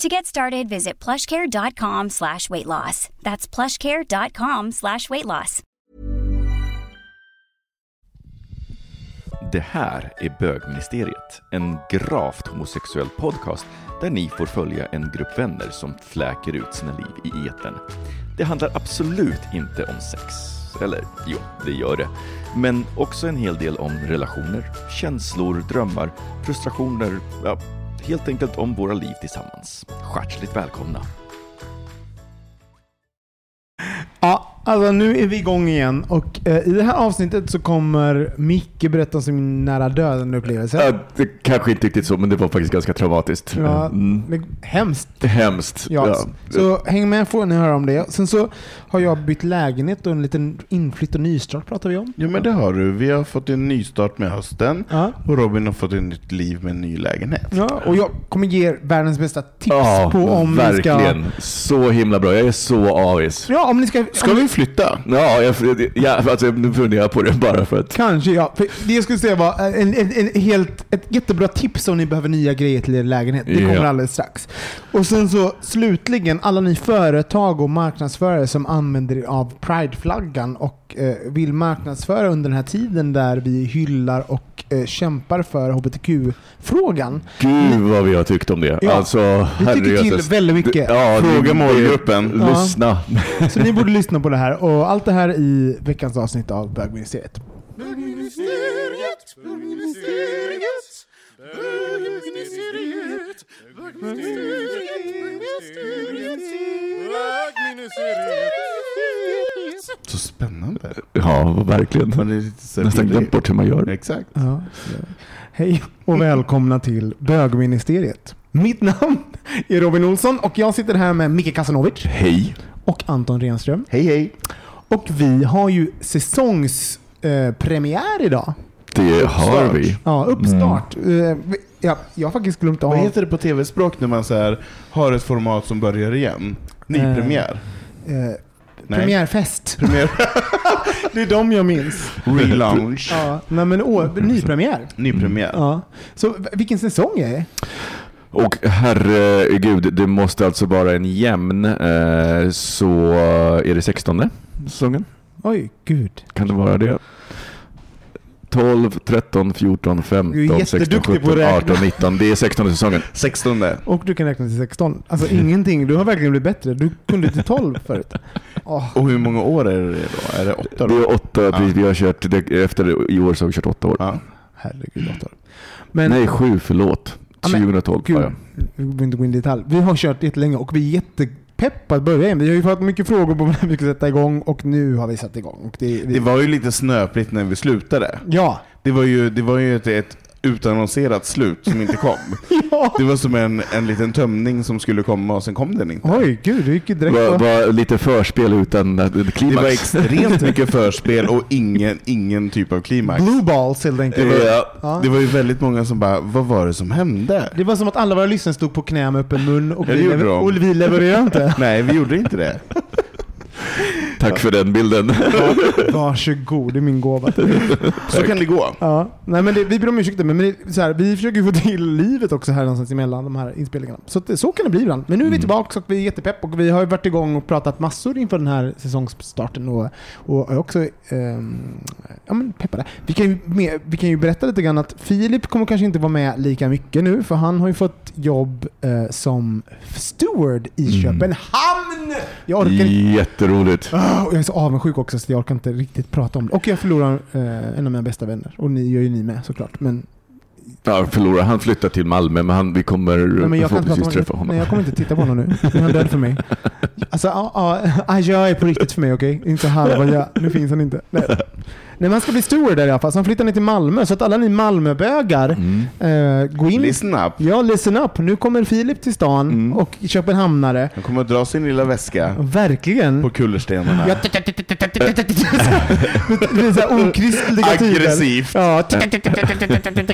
To get started, visit plushcare.com slash weight loss. That's plushcare.com slash weight loss. Det här är Bögministeriet, en gravt homosexuell podcast där ni får följa en grupp vänner som fläker ut sina liv i etern. Det handlar absolut inte om sex. Eller jo, det gör det. Men också en hel del om relationer, känslor, drömmar, frustrationer, ja, helt enkelt om våra liv tillsammans. Hjärtligt välkomna! Ja, alltså nu är vi igång igen och eh, i det här avsnittet så kommer Micke berätta om sin nära döden-upplevelse. Ja, det kanske inte riktigt så, men det var faktiskt ganska traumatiskt. Ja, Mm. det- Hemskt. Hemskt. Ja, Ja. Så häng med får ni höra om det. Sen så har jag bytt lägenhet och en liten inflytt och nystart pratar vi om. Jo men det har du. Vi har fått en nystart med hösten Ja. och Robin har fått ett nytt liv med en ny lägenhet. Ja, och jag kommer ge er världens bästa tips Ja, på om ni ska... verkligen. Så himla bra. Jag är så avis. Ja, om ni ska... Ska om, vi flytta? Ja, jag, jag, alltså, nu funderar jag på det bara för att... Kanske ja. För det jag skulle säga var en, en, en helt, ett jättebra tips om ni behöver nya grejer till er lägenhet. Det kommer Ja. alldeles strax. Och sen så slutligen, alla ni företag och marknadsförare som använder er av Pride-flaggan och eh, vill marknadsföra under den här tiden där vi hyllar och eh, kämpar för HBTQ-frågan. Gud vad vi har tyckt om det. Ja, alltså, vi tycker till väldigt mycket. Ja, Fråga målgruppen. Ja. Lyssna. Så ni borde lyssna på det här. Och allt det här i veckans avsnitt av Bögministeriet. Så spännande. Ja, verkligen. Man är lite så Nästan glömt bort hur man gör. Exakt. Ja. Hej och välkomna till Bögministeriet. Mitt namn är Robin Olsson och jag sitter här med Micke Kasanovic Hej. och Anton Renström. Hej hej. Och vi har ju säsongspremiär eh, idag. Det har vi. Ja, uppstart. Eh, vi- ja, jag har faktiskt glömt av... Vad heter det på tv-språk när man så här, har ett format som börjar igen? Nypremiär? Eh, Nej. premiärfest. Premiär? Det är de jag minns. Relaunch? Ja, nej, men å, nypremiär. Nypremiär? Ja. Så vilken säsong är det? Och herregud, det måste alltså vara en jämn, eh, så är det 16 säsongen? Oj, gud. Kan det vara det? 12, 13, 14, Du är 15, 16, jätteduktig på 17, att räkna. 18, 19. Det är 16 säsongen. 16. Och du kan räkna till 16. Alltså ingenting. Du har verkligen blivit bättre. Du kunde till 12 förut. Åh, Och hur många år är det då? Är det åtta Det då? är åtta, Ja. vi har kört, det, efter i år så har vi kört åtta år. Ja. herregud Ottar. Men Nej, sju, förlåt. Ja, men- 2012. Gud, Ja, vi behöver inte gå in i detalj. Vi har kört jättelänge och vi är jättepepp på att börja igen. Vi har ju fått mycket frågor på när vi ska sätta igång och nu har vi satt igång. Det, vi, Det var ju lite snöpligt när vi slutade. Ja. Det var ju, det var ju ett, ett utannonserat slut som inte kom. ja. Det var som en, en liten tömning som skulle komma och sen kom den inte. Oj, gud. Det gick direkt Var, på... var lite förspel utan eh, Det klimax. var extremt mycket förspel och ingen, ingen typ av klimax. Blue balls helt Det enkelt. var, Ja. det var ju väldigt många som bara, vad var det som hände? Det var som att alla våra lyssnare stod på knä med öppen mun och, Ja, det vi, lever- och vi levererade inte. Nej, vi gjorde inte det. Tack för den bilden. Varsågod, det är min gåva. Så kan det gå. Ja, nej men det, vi ber om ursäkt men det så här, vi försöker få till livet också här någonstans emellan de här inspelningarna. Så, att, så kan det bli ibland. Men nu är vi tillbaka och vi är jättepepp och vi har varit igång och pratat massor inför den här säsongsstarten och, och också ehm, ja, men peppade. Vi kan, ju med, vi kan ju berätta lite grann att Filip kommer kanske inte vara med lika mycket nu för han har ju fått jobb eh, som steward i Mm. Köpenhamn! Jag orkar inte. Jätteroligt. Ah, jag är så avundsjuk också så jag orkar inte riktigt prata om det. Och jag förlorar eh, en av mina bästa vänner. Och ni gör ju ni med såklart. Men, Ja, förlorar. Han flyttar till Malmö, men han, vi kommer nej, men jag, kan förhoppningsvis prata träffa om, honom. nej, jag kommer inte titta på honom nu. Nu är han död för mig. Alltså, ja, ja, Aja är på riktigt för mig, okej? Inte halva ja. Nu finns han inte. Nej. Nej, men han ska bli stor där i alla fall. Så han flyttar ner till Malmö. Så att alla ni Malmöbögar, Mm. eh, gå in. Listen up. Ja, listen up. Nu kommer Filip till stan Mm. och Köpenhamnare. Han kommer att dra sin lilla väska Verkligen. på kullerstenarna. Ja, det är okristliga. Aggressivt. Ja.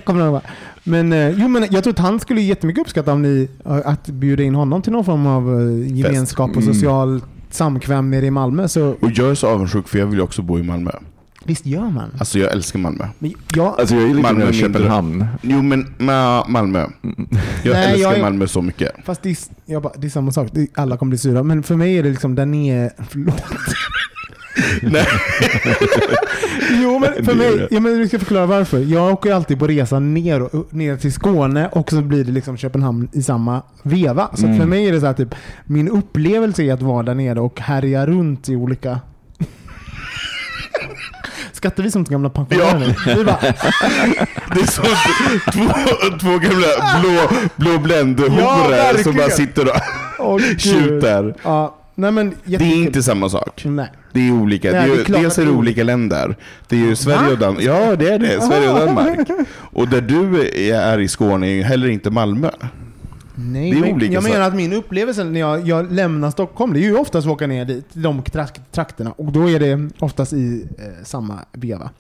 Kommer de bara. Men, eh, jo, men jag tror att han skulle jättemycket uppskatta om ni eh, att bjuda in honom till någon form av eh, gemenskap och Mm. social samkväm nere i Malmö. Så Och jag är så avundsjuk för jag vill också bo i Malmö. Visst gör man. Alltså jag älskar Malmö. Men jag, Alltså jag är lite Malmö mer mindre. Köpenhamn. Jo men ma- Malmö. Jag Nej, älskar jag är- Malmö så mycket. fast det är, jag bara, det är samma sak. Alla kommer bli sura. Men för mig är det liksom där ni är... Förlåt. Nej. Jo, men för mig, ja, men vi ska förklara varför. Jag åker alltid på resa ner, och- ner till Skåne och så blir det liksom Köpenhamn i samma veva. Så Mm. för mig är det så här, typ, min upplevelse är att vara där nere och härja runt i olika... Skrattar vi som gamla pensionärer nu? Vi bara, Det är som två, två gamla blå, blå bländhoror Ja, som bara sitter och tjuter. Ja, nej men Det är inte samma sak. Nej. Det är olika. Nej, det är, det är ju- dels är det olika länder. Det är ju Sverige och Danmark. Ja, det är det. Sverige och Danmark. Och där du är i Skåne är ju heller inte Malmö. Nej, Det är men olika jag menar att min upplevelse när jag, jag lämnar Stockholm, det är ju oftast att åka ner dit, de trak- trakterna. Och då är det oftast i eh, samma veva.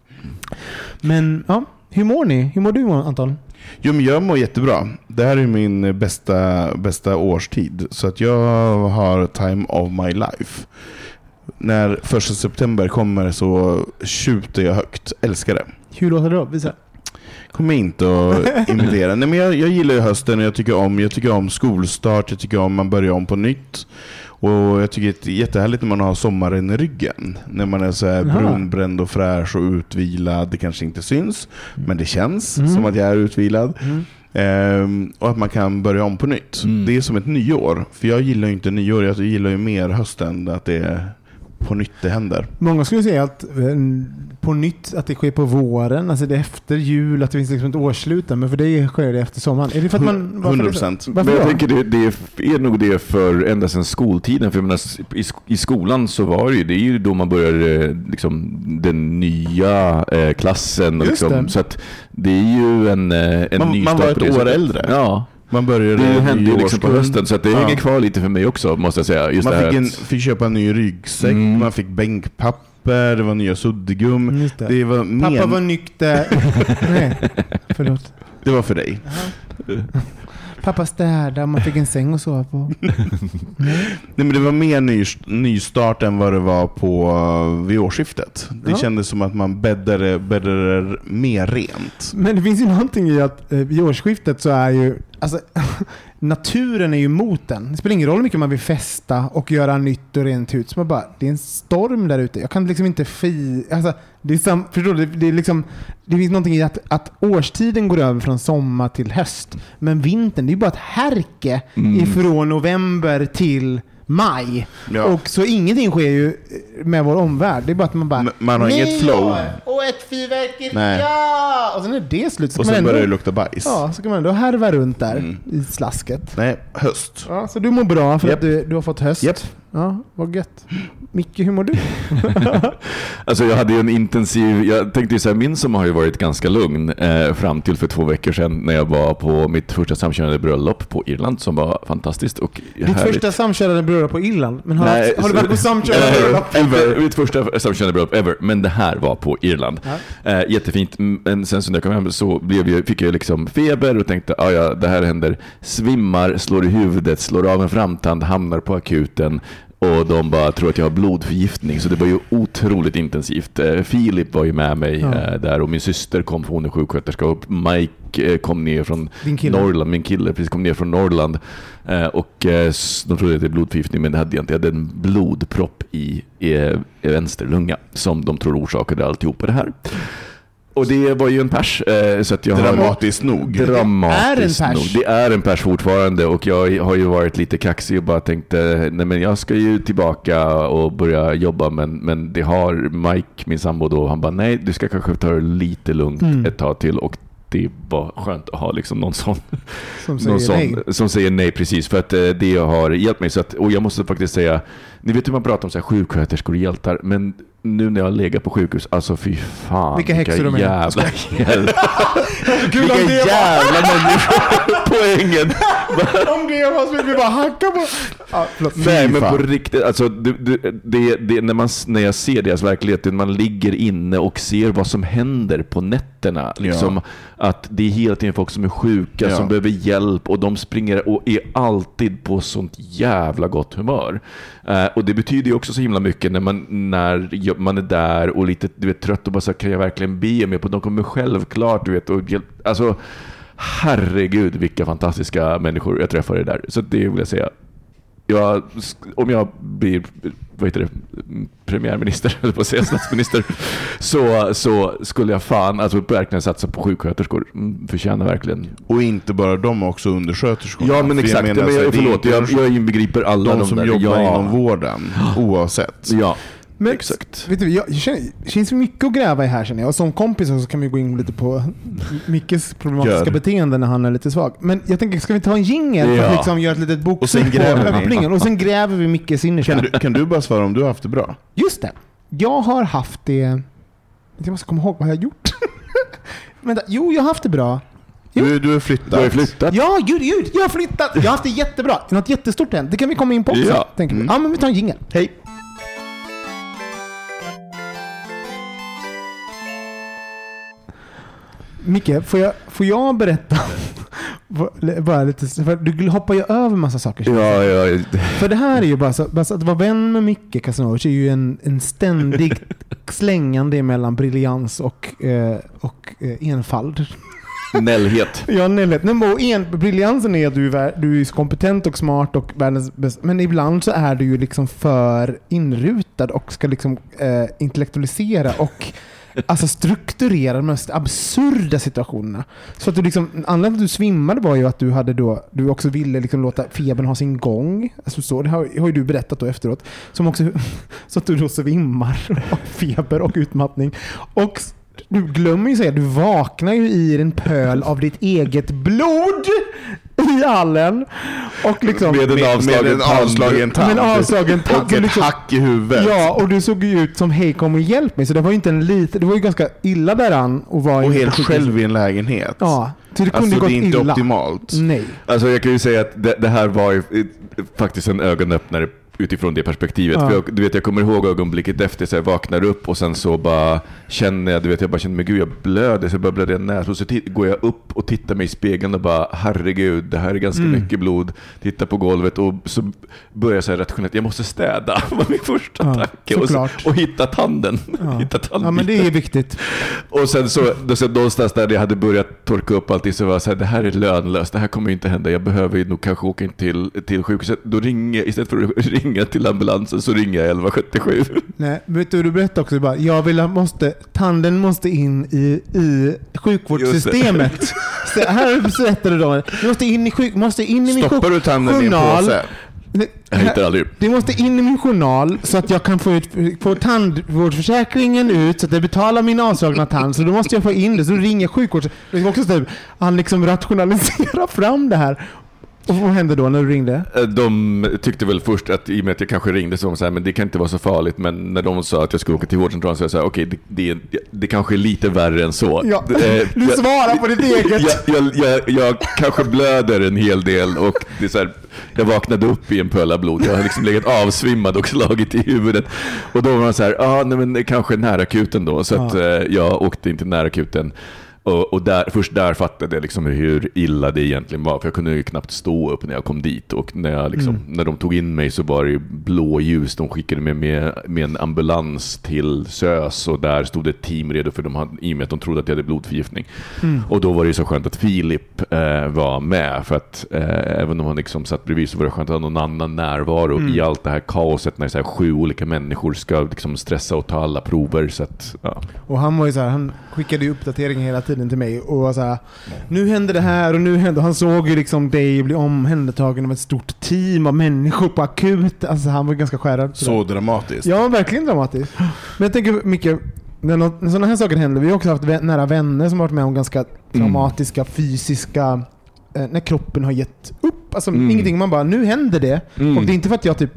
Men ja, hur mår ni? Hur mår du Anton? Jo, men jag mår jättebra. Det här är min bästa, bästa årstid. Så att jag har time of my life. När första september kommer så tjuter jag högt. Älskar det. Hur låter det då? Visa. Kommer inte att imitera. Nej, men jag, jag gillar ju hösten och jag tycker, om, jag tycker om skolstart. Jag tycker om man börjar om på nytt. Och jag tycker det är jättehärligt när man har sommaren i ryggen. När man är så här Jaha. brunbränd och fräsch och utvilad. Det kanske inte syns, men det känns Mm. som att jag är utvilad. Mm. Ehm, och att man kan börja om på nytt. Mm. Det är som ett nyår. För jag gillar ju inte nyår, jag gillar ju mer hösten. Att det är på nytt det händer. Många skulle säga att eh, på nytt, att det sker på våren, alltså det är efter jul, att det finns liksom ett årsslut men för dig sker det efter sommaren. Är det för att man... varför 100 är det så? procent. Varför Men jag då? tänker det, det är nog det för ända sedan skoltiden. För jag menar, i, I skolan så var det ju, det är ju då man börjar eh, liksom, den nya eh, klassen. Och liksom, det. så att det är ju en, eh, en Man- ny man start var ett år äldre. Ja, Man började det hände ju liksom på hösten. Så att det Ja. hänger kvar lite för mig också, måste jag säga. Just Man det här fick, en, fick köpa en ny ryggsäck, Mm. man fick bänkpapper, det var nya suddgum. Mm, det. Det var, Pappa men, var nykter. Nej, förlåt. det var för dig. Pappa städade och man fick en säng att sova på. Nej, men det var mer ny, nystart än vad det var på uh, vid årsskiftet. Det Ja. kändes som att man bäddade, bäddade mer rent. Men det finns ju någonting i att eh, vid årsskiftet så är ju, alltså, naturen är ju emot den. Det spelar ingen roll hur mycket man vill festa och göra nytt och rent hus. Man bara, det är en storm där ute. Jag kan liksom inte fi... Alltså, det, är sam, förstår du? Det, det, är liksom, det finns någonting i att, att årstiden går över från sommar till höst. Men vintern, det är bara ett härke Mm. ifrån november till maj. Ja. Och så ingenting sker ju med vår omvärld. Det är bara att man bara... M- man har inget "Nyår! flow." Och ett fyrverkeri! Ja! Och sen är det slut. Så Och sen ändå, började det lukta bajs. Ja, så kan man ändå härva runt där Mm. i slasket. Nej, höst. Ja, så du mår bra för Japp. att du, du har fått höst? Japp. Ja, vad gött. Micke, hur mår du? Alltså jag hade ju en intensiv, jag tänkte ju så här, min sommar har ju varit ganska lugn eh, fram till för två veckor sedan när jag var på mitt första samkönade bröllop på Irland som var fantastiskt och Ditt härligt. första samkönade bröllop på Irland. Men har, Nej, du, har du varit på samkönade bröllop? Ever. Mitt första samkönade bröllop ever. Men det här var på Irland. Eh, jättefint. Men sen så när jag kom hem så blev jag, fick jag liksom feber och tänkte ah, ja, det här händer. Svimmar, slår i huvudet, slår av en framtand, hamnar på akuten. Och de bara tror att jag har blodförgiftning, så det var ju otroligt intensivt. Eh, Filip var ju med mig Ja. eh, där och min syster kom, för hon är sjuksköterska. Och Mike eh, kom ner från? Norrland, min kille precis kom ner från Norrland. Och de trodde att det är blodförgiftning, men det hade jag inte. Jag hade en blodpropp i, i, i vänster lunga som de tror orsakade alltihopa det här. Och det var ju en pers. eh, Så att jag Dramatiskt nog. Har, dramatiskt Det är en pers. nog. Det är en pers fortfarande och jag har ju varit lite kaxig och bara tänkte, nej men jag ska ju tillbaka och börja jobba men, men det har Mike, min sambo då, han bara nej du ska kanske ta det lite lugnt Mm. ett tag till och det var skönt att ha liksom någon sån Som säger någon sån, nej. som säger nej precis, för att eh, det har hjälpt mig. Så att, och jag måste faktiskt säga, ni vet hur man pratar om så här sjuksköterskor och hjältar, men nu när jag legat på sjukhus, alltså fy fan. Vilka häxor de är. jävla. Kul Vilka jävla människor. Poängen. Om det var så vi bara hacka på... Ja, förlåt. Nej men på riktigt, alltså, det, det, det, det, när, man, när jag ser deras verklighet, när man ligger inne och ser vad som händer på nätterna. Liksom, Att det är hela tiden folk som är sjuka, Ja. som behöver hjälp och de springer och är alltid på sånt jävla gott humör. Eh, och det betyder ju också så himla mycket när man, när man är där och lite du vet, trött och bara så här, kan jag verkligen be mig på De kommer självklart, du vet, och hjälp, alltså herregud vilka fantastiska människor jag träffar där. Så det vill jag säga jag, om jag blir vad heter det, premiärminister, eller på att säga statsminister, så, så skulle jag fan alltså verkligen satsa på sjuksköterskor. Mm, Förtjänar verkligen. Och inte bara de, också undersköterskorna. Ja men exakt, menar men så här, jag, förlåt, jag, jag inbegriper alla de de, som där. jobbar ja. inom vården, oavsett. Ja, Men, exakt. Vet du, jag, jag känner, det finns mycket att gräva i här känner jag. Och som kompis så kan vi gå in lite på Mickes problematiska Gör. beteende när han är lite svag. Men jag tänker, ska vi ta en jingel för Ja. att liksom göra ett litet bokslut Och sen på gräver vi. öppningen? Och sen gräver vi Mickes innersta. Kan du, kan du bara svara om du har haft det bra? Just det. Jag har haft det... Jag måste komma ihåg vad jag har gjort. Vänta, jo, jag har haft det bra. Jo. Du, du är flyttat. Du har flyttat. Ja, gud, gud, jag har flyttat! Jag har haft det jättebra. Något jättestort hänt. Det kan vi komma in på också. Ja. Tänker vi. Mm. Ja, men vi tar en jingel. Hej. Micke, får jag, får jag berätta? bara lite, för du hoppar ju över massa saker. Ja, ja, För det här är ju bara så, bara så att vara vän med Micke Kasanovic är ju en, en ständig slängande mellan briljans och, eh, och eh, enfald. Nällhet. Ja, nej, nej, men en, briljansen är att du, är du är kompetent och smart och världens bästa. Men ibland så är du ju liksom för inrutad och ska liksom eh, intellektualisera och alltså strukturera de mest absurda situationerna. Så att du liksom, anledningen till att du svimmade var ju att du hade då, du också ville liksom låta febern ha sin gång. Alltså så, det har, har ju du berättat då efteråt. Som också, så att du då svimmar av feber och utmattning. Och du glömmer ju säga, du vaknar ju i en pöl av ditt eget blod i hallen. Och liksom, Med en avslagen tand. Med en avslagen tand. Och ett liksom- hack i huvudet. Ja, och du såg ju ut som hej kom och hjälp mig. Så det var ju inte en liten, det var ju ganska illa däran Och inne på helt själv i en lägenhet. Ja, så det kunde Alltså gått det är inte illa. optimalt. Nej. Alltså jag kan ju säga att det, det här var ju eh, faktiskt en ögonöppnare utifrån det perspektivet. Ja. För jag, du vet, jag kommer ihåg ögonblicket efter, så jag vaknar upp och sen så bara känner jag, du vet, jag bara känner, men gud jag blöder, så jag börjar blöda i näsan. Och så går jag upp och tittar mig i spegeln och bara, herregud, det här är ganska Mm. mycket blod. Tittar på golvet och så börjar jag rationellt, jag måste städa, var min första Ja, tanke. Och, så, och hitta tanden. Ja. hitta ja, men det är viktigt. Och sen så, då, så någonstans där jag hade börjat torka upp allting så var jag så här, det här är lönlöst, det här kommer ju inte hända, jag behöver ju nog kanske åka in till, till sjukhuset. Då ringer istället för att ringa till ambulansen så ringer jag 1177. Nej, vet du, du berättade också bara, jag vill ha, måste, tanden måste in i, i sjukvårdssystemet. Så här berättade du då. Du måste in i, sjuk, måste in i min Stoppar du tanden i en påse? Jag hittar aldrig. Det måste in i min journal så att jag kan få ut få tandvårdsförsäkringen ut så att det betalar min avslagna tand. Så då måste jag få in det. Så då ringer sjukvårds... Det också så typ, han liksom rationaliserar fram det här. Och vad hände då när du ringde? Eh, De tyckte väl först att i och med att jag kanske ringde så var de så här, men det kan inte vara så farligt. Men när de sa att jag skulle åka till vårdcentralen så jag här, okej, det, det, är- det kanske är lite värre än så. Ja, Eh, du jag- svarar på ditt eget. Jag, jag, jag, kanske blöder en hel del och det är så här, jag vaknade upp i en pöla blod. Jag har liksom legat avsvimmad och slagit i huvudet. Och då var man så här, ah, nej, men det kanske är närakuten då. Så Ja. att, eh, jag åkte in till närakuten. Och, och där, först där fattade jag liksom hur illa det egentligen var, för jag kunde ju knappt stå upp när jag kom dit. Och när, jag liksom, när de tog in mig så var det blåljus. De skickade mig med, med en ambulans till SÖS och där stod ett team redo för de hade, i och med att de trodde att jag hade blodförgiftning. Och då var det så skönt att Filip eh, var med, för att eh, även om han liksom satt bredvid så var det skönt att ha någon annan närvaro i allt det här kaoset när så här sju olika människor ska liksom stressa och ta alla prover. Så att, ja. Och han var ju så här, han skickade ju uppdateringar hela tiden till mig och var så här, nu händer det här och nu händer... Han såg ju liksom dig bli omhändertagen av ett stort team av människor på akut. Alltså han var ganska skärrad. Så dramatiskt. Ja, verkligen dramatiskt. Men jag tänker Micke, när, när sådana här saker händer, vi har också haft nära vänner som har varit med om ganska traumatiska, fysiska, eh, när kroppen har gett upp. Alltså Mm. ingenting, man bara, nu händer det. Mm. Och det är inte för att jag typ,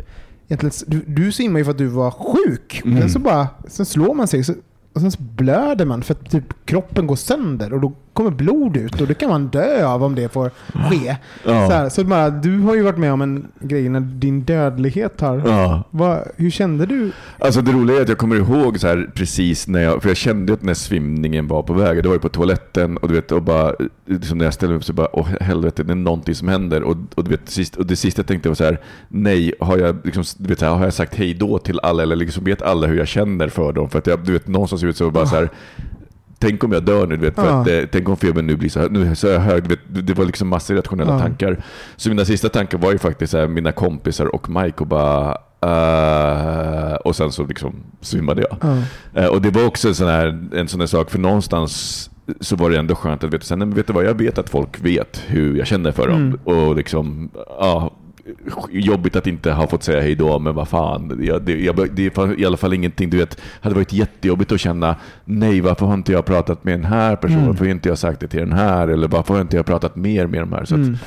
egentligen, du, du simmar ju för att du var sjuk. Mm. Sen så bara, sen slår man sig så, och sen så blöder man för att typ kroppen går sönder och då kommer blod ut och det kan man dö av om det får ske. Ja. Så, här, så bara, du har ju varit med om en grej när din dödlighet har... Ja. Vad, hur kände du? Alltså det roliga är att jag kommer ihåg så här precis när jag, för jag kände att när svimningen var på väg, då var jag på toaletten och du vet, och bara, liksom när jag ställde mig upp så bara, åh helvete, det är någonting som händer. Och, och, du vet, sist, och det sista jag tänkte var så här, nej, har jag, liksom, du vet, så här, har jag sagt hej då till alla, eller liksom vet alla hur jag känner för dem? För att jag, du vet, någonstans ut så bara så här, Tänk om jag dör nu, vet, för Ja. att, eh, tänk om febern nu blir så här, nu är jag hög, vet, det var liksom massor rationella Ja. tankar. Så mina sista tankar var ju faktiskt så här, mina kompisar och Mike och bara, eh, och sen så liksom svimmade jag. Ja. Eh, och det var också en sån, här, en sån här sak, för någonstans så var det ändå skönt att veta, sen, men vet du vad, jag vet att folk vet hur jag känner för dem. Mm. Och liksom, ja, jobbigt att inte ha fått säga hej då, men vad fan. Jag, det, jag, det är i alla fall ingenting, du vet, hade varit jättejobbigt att känna, nej varför har inte jag pratat med den här personen, Mm. varför har inte jag sagt det till den här, eller varför har inte jag pratat mer med de här. Så att, Mm.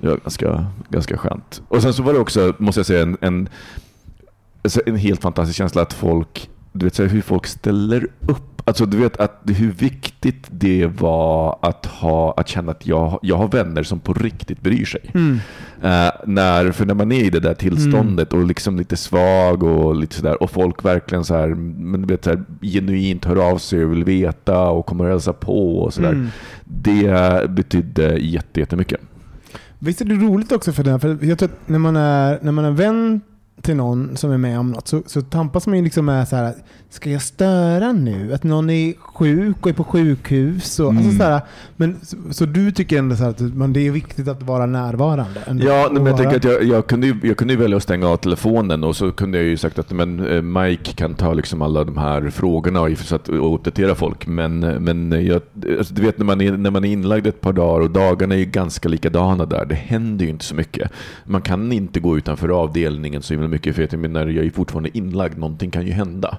det var ganska, ganska skönt. Och sen så var det också, måste jag säga, en, en, alltså en helt fantastisk känsla att folk, du vet så här, hur folk ställer upp. Alltså du vet att hur viktigt det var att, ha, att känna att jag, jag har vänner som på riktigt bryr sig. Mm. Eh, när, för när man är i det där tillståndet och liksom lite svag och lite sådär och folk verkligen så här, men du vet, så här, genuint hör av sig och vill veta och kommer och hälsa på och sådär. Mm. Det betydde jätte, jättemycket. Visst är det roligt också för här? För jag tror att när man är, när man är vän till någon som är med om något så, så tampas man ju liksom med så här, ska jag störa nu? Att någon är sjuk och är på sjukhus. Och, alltså Mm. så, här, men, så, så du tycker ändå så här att man, det är viktigt att vara närvarande? Ja, men jag tänker att jag, jag, kunde ju, jag kunde ju välja att stänga av telefonen och så kunde jag ju sagt att men, eh, Mike kan ta liksom alla de här frågorna och, så att, och uppdatera folk. Men, men jag, alltså, du vet när man, är, när man är inlagd ett par dagar och dagarna är ju ganska likadana där. Det händer ju inte så mycket. Man kan inte gå utanför avdelningen så himla mycket för jag menar, jag är fortfarande inlagd. Någonting kan ju hända.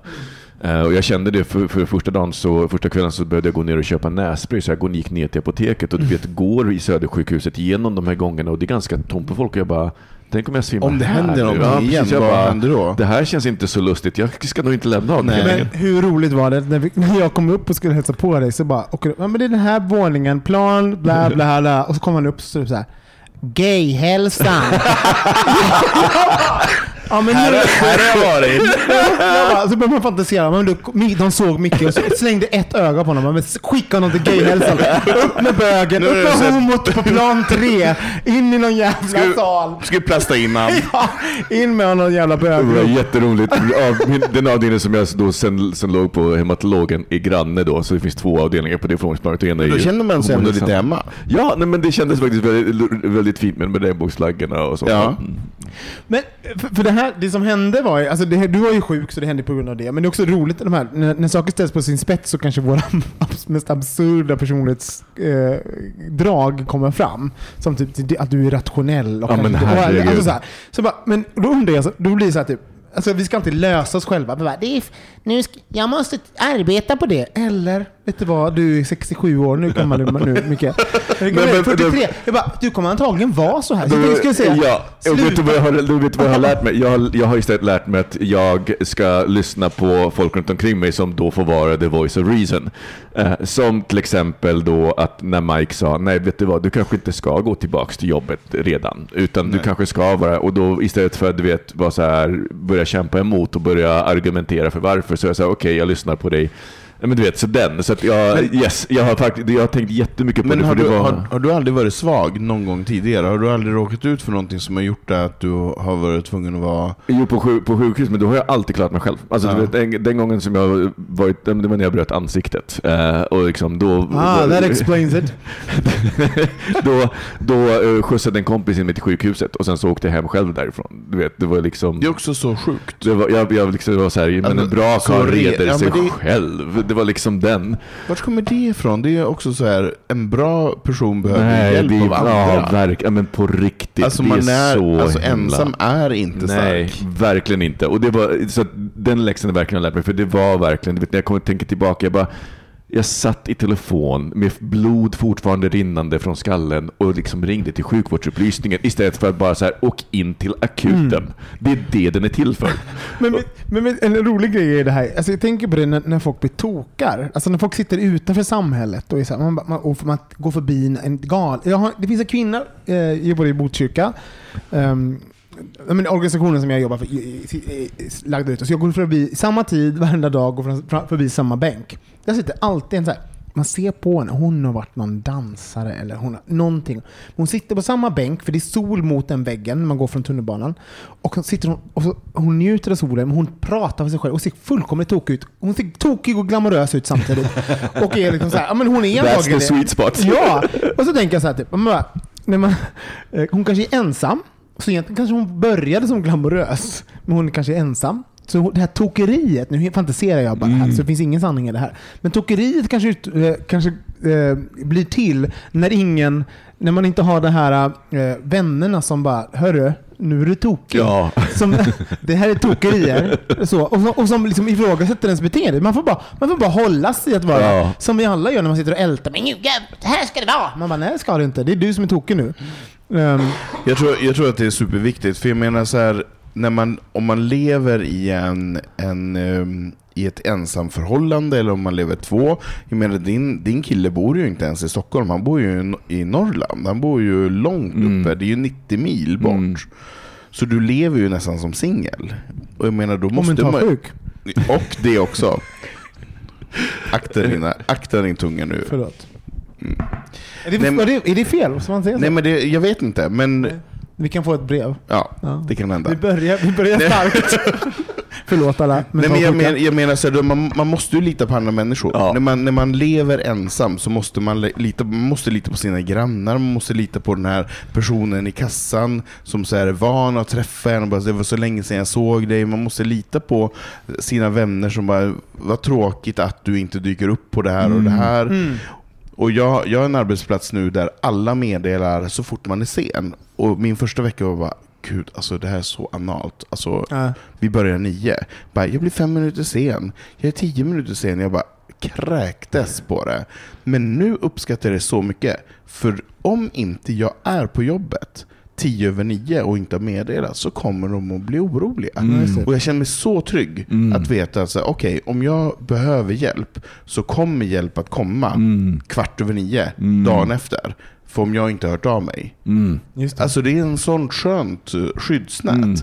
Eh, och jag kände det för, för första dagen, så, första kvällen så behövde jag gå ner och köpa nässpray så jag går- gick ner till apoteket och du vet, går i Södersjukhuset igenom de här gångerna och det är ganska tomt på folk och jag bara Tänk om jag svimmar Om det här händer någonting Ja, igen, vad bara, händer då? Det här känns inte så lustigt. Jag ska nog inte lämna avdelningen. Men hur roligt var det när, vi, när jag kom upp och skulle hälsa på dig så bara, du- ja men det är den här våningen, plan, bla bla bla. Och så kommer han upp och så så här. Gayhälsan. ja, men nu, här har jag varit. så börjar man fantisera. Men då, de såg Micke och så slängde ett öga på honom. Men skicka honom till gayhälsan. Upp med bögen, Nu är upp med homot på plan tre. In i någon jävla Ska vi- sal. Ska vi plasta in han? Ja, in med någon jävla Det var bög. jätteroligt. Den avdelningen som jag då sen, sen låg på hematologen är granne då, så det finns två avdelningar på det är Då känner man sig ändå lite hemma. Ja, nej, men det kändes faktiskt väldigt, väldigt fint med, med regnbågsflaggorna och så. Ja. Mm. Men för, för det här, det som hände var ju, alltså det, du var ju sjuk så det hände på grund av det. Men det är också roligt de här, när, när saker ställs på sin spets så kanske våra mest absurda personlighetsdrag eh, kommer fram. Som typ att du är rationell. Och Ja, men herregud. alltså så, här. så bara, men då undrar jag, då blir det så här typ, Alltså vi ska alltid lösa oss själva. Bara, det är, nu ska, jag måste arbeta på det. Eller, vet du vad, du är 67 år, nu kommer du nu mycket. Men- men- 43. Jag bara, du kommer antagligen vara så här. Så jag tänkte, skulle säga, ja, och vet du vad jag har, du vet vad jag har lärt mig? Jag har, jag har istället lärt mig att jag ska lyssna på folk runt omkring mig som då får vara the voice of reason. Eh, som till exempel då att när Mike sa, nej vet du vad, du kanske inte ska gå tillbaka till jobbet redan. Utan du kanske ska vara, och då istället för att du vet, vara så här, börja kämpa emot och börja argumentera för varför, så jag sa okej, jag lyssnar på dig. Nej, men du vet, så den. Så att jag, yes, jag har faktiskt, jag har tänkt jättemycket på Men det. har för du, det var, har, har du aldrig varit svag någon gång tidigare? Har du aldrig råkat ut för någonting som har gjort att du har varit tvungen att vara... Jo, på, sjuk, på sjukhus, men då har jag alltid klarat mig själv. Alltså, Ja. vet, den, den gången som jag varit, det var när jag bröt ansiktet. Eh, och liksom då, Ah, that explains it. då, då uh, skjutsade en kompis in mig till sjukhuset och sen så åkte jag hem själv därifrån. Du vet, det var liksom... Det är också så sjukt. Det var, jag, jag liksom, det var så här, men en Alltså, bra så karl re- reder ja, sig men det- själv. Det var liksom den. Vart kommer det ifrån? Det är också så här, en bra person behöver Nej, hjälp det, av andra. ja, verk, ja, men på riktigt. alltså man är är, så alltså himla... ensam är inte Nej, stark. verkligen inte. Och det var, så den läxan jag verkligen lärt mig, för det var verkligen, vet, när jag kommer tänka tillbaka, jag bara, jag satt i telefon med blod fortfarande rinnande från skallen och liksom ringde till sjukvårdsupplysningen istället för att bara så här, åk in till akuten. Mm. Det är det den är till för. Men, men, men, en rolig grej är det här. Alltså jag tänker på det när, när folk blir tokar. Alltså när folk sitter utanför samhället och, är så här, man, man, och man går förbi en- gal... Har, det finns en kvinna, eh, jag jobbar i Botkyrka. Um, men organisationen som jag jobbar för lagde ut. Så jag går förbi samma tid varenda dag och förbi samma bänk. Där sitter alltid en så här, man ser på henne, hon har varit någon dansare eller hon har någonting. Hon sitter på samma bänk, för det är sol mot den väggen när man går från tunnelbanan. Och hon, sitter hon, och så, hon njuter av solen, men hon pratar för sig själv och ser fullkomligt tokig ut. Hon ser tokig och glamorös ut samtidigt. och är liksom så här, ja men hon är That's antagligen the sweet spot. Ja, och så tänker jag så här, typ, man bara, man, eh, hon kanske är ensam. Så egentligen kanske hon började som glamorös, men hon kanske är ensam. Så det här tokeriet, nu fantiserar jag bara här, så det finns ingen sanning i det här. Men tokeriet kanske, eh, kanske eh, blir till när ingen, när man inte har de här eh, vännerna som bara, hörru, nu är du tokig. Ja. Som, det här är tokerier. Så, och, som- och som liksom ifrågasätter ens beteende. Man får bara, man får bara hålla sig att vara Ja. som vi alla gör när man sitter och ältar. Men nu, det här ska det vara. Man bara, nej det ska det inte. Det är du som är tokig nu. Ehm, Jag tror, jag tror att det är superviktigt, för jag menar så här, när man, om man lever i, en, en, ehm, i ett ensamförhållande eller om man lever två. Jag menar din, din kille bor ju inte ens i Stockholm, han bor ju i Nor- i Norrland. Han bor ju långt uppe, det är ju 90 mil bort. Mm. Så du lever ju nästan som singel. Och jag menar då måste man... mentalsjuk. Och det också. Akta, dina, akta din tunga nu. Förlåt. Är, det, Nej, men- är, det, är det fel? Ska man säga så? Nej men det, jag vet inte, men Vi kan få ett brev. ja, Ja. det kan hända. Vi börjar, vi börjar starkt. Förlåt alla Nej, men jag, men, jag menar så här, man, man måste ju lita på andra människor. Ja. När, man, när man lever ensam så måste man li- lita, man måste lita på sina grannar, man måste lita på den här personen i kassan som så här är van att träffa en och bara, det var så länge sedan jag såg dig. Man måste lita på sina vänner som bara, vad tråkigt att du inte dyker upp på det här och det här. Mm. Och jag, jag har en arbetsplats nu där alla meddelar så fort man är sen. Och min första vecka var bara, gud, alltså det här är så analt. Alltså, Ja. vi börjar nio. Bara, jag blir fem minuter sen. Jag är tio minuter sen. Jag bara kräktes på det. Men nu uppskattar jag det så mycket. För om inte jag är på jobbet tio över nio och inte har meddelat så kommer de att bli oroliga. Det. Och jag känner mig så trygg Mm. att veta att så okej, om jag behöver hjälp så kommer hjälp att komma Mm. kvart över nio Mm. dagen efter. För om jag inte har hört av mig. Mm. Just det. Alltså det är en sån skönt eh, skyddsnät. Mm.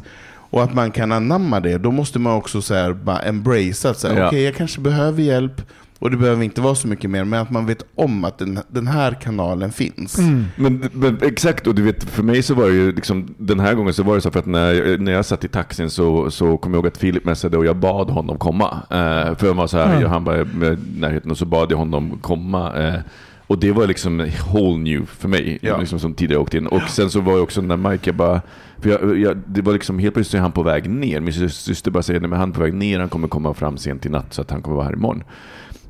Och att man kan anamma det, då måste man också så här, bara embrace att säga, Ja. okej jag kanske behöver hjälp och det behöver inte vara så mycket mer, men att man vet om att den, den här kanalen finns. Mm. Men, men exakt, och du vet, för mig så var det ju liksom, den här gången så var det så för att när, när jag satt i taxin så, så kom jag ihåg att Filip messade och jag bad honom komma. Eh, för jag var så här, jag, han var i närheten och så bad jag honom komma. Eh, och det var liksom whole new för mig, Ja. liksom som tidigare åkte in. Och sen så var jag också när Mike, jag bara, för jag, jag, det var liksom helt plötsligt är han på väg ner. Min sys- syster bara säger, nej men han är på väg ner, han kommer komma fram sent i natt så att han kommer vara här imorgon.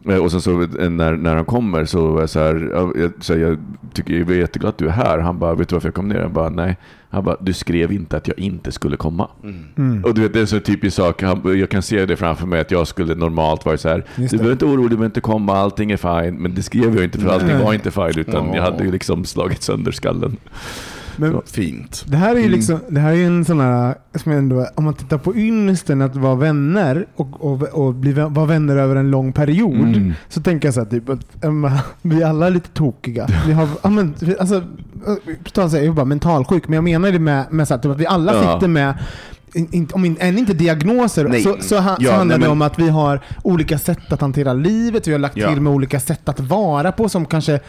Eh, Och sen så eh, när, när han kommer så är jag så här, ja, jag, så här, jag, tycker, jag är jätteglad att du är här. Han bara, vet du varför jag kom ner? Jag bara, nej. Han bara, du skrev inte att jag inte skulle komma. Mm. Och du vet, det är en så typisk sak. Han, jag kan se det framför mig att jag skulle normalt vara så här, du behöver inte oroa dig, du behöver inte komma, allting är fine. Men det skrev jag inte för allting var inte fine, utan Ja. jag hade ju liksom slagit sönder skallen. Men Fint. det här är ju Mm. liksom, det här är en sån här, som ändå, om man tittar på ynnesten att vara vänner och, och, och bli, vara vänner över en lång period. Mm. Så tänker jag så här, typ, att äm, vi alla är lite tokiga. Vi har, ja, men, alltså, sig, jag är bara mentalsjuk, men jag menar det med, med så här, typ, att vi alla Ja. sitter med in, in, om in, än inte diagnoser, Nej. så, så, ha, Ja, så handlar nej, det men- om att vi har olika sätt att hantera livet. Vi har lagt Ja. till med olika sätt att vara på som kanske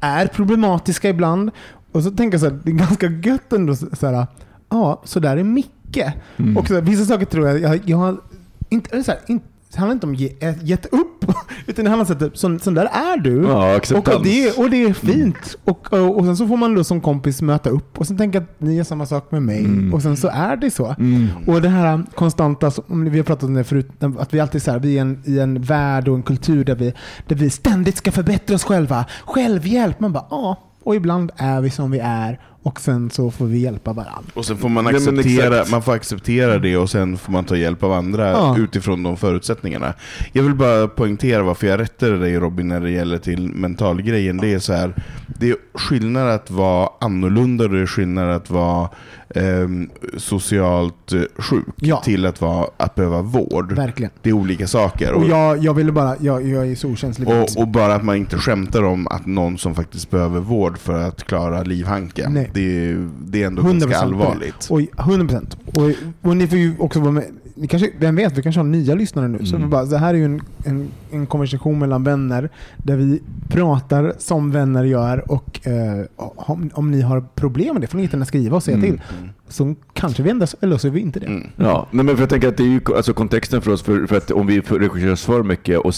är problematiska ibland. Och så tänker jag så här, det är ganska gött ändå så här, ja, så där är Micke. Mm. Och så här, vissa saker tror jag, jag, jag har inte, så här, inte, det handlar inte om ge, äh, gett upp, utan det handlar om att sån, sån där är du. Ja, acceptans. och, det, och det är fint. Och, och, och sen så får man då som kompis möta upp och sen tänka att ni gör samma sak med mig. Mm. Och sen så är det så. Mm. Och det här konstanta, vi har pratat om det förut, att vi alltid så här, vi är en, i en värld och en kultur där vi, där vi ständigt ska förbättra oss själva. Självhjälp. Man bara, ja. Och ibland är vi som vi är och sen så får vi hjälpa varandra. Och sen får man acceptera, man får acceptera det och sen får man ta hjälp av andra Ja. utifrån de förutsättningarna. Jag vill bara poängtera varför jag rättade dig Robin när det gäller till mentalgrejen. Det är så här, det är skillnad att vara annorlunda och det är skillnad att vara ehm, socialt eh, sjuk Ja. till att, vara, att behöva vård. Verkligen. Det är olika saker. Och jag, jag ville bara, jag, jag är så okänslig. Och, och bara att man inte skämtar om att någon som faktiskt behöver vård för att klara livhanken. Det är, det är ändå 100% ganska allvarligt. Och 100 procent. Och, och ni får ju också vara med. Ni kanske, vem vet, vi kanske har nya lyssnare nu. Så Mm. vi bara, det här är ju en, en, en konversation mellan vänner där vi pratar som vänner gör. Och eh, om, om ni har problem med det får ni jättegärna skriva och säga Mm. till. Så kanske vi ändras, eller så är vi inte det. Mm. Ja, nej men för jag tänker att det är ju alltså kontexten för oss, för, för att om vi regisserar oss för mycket, och,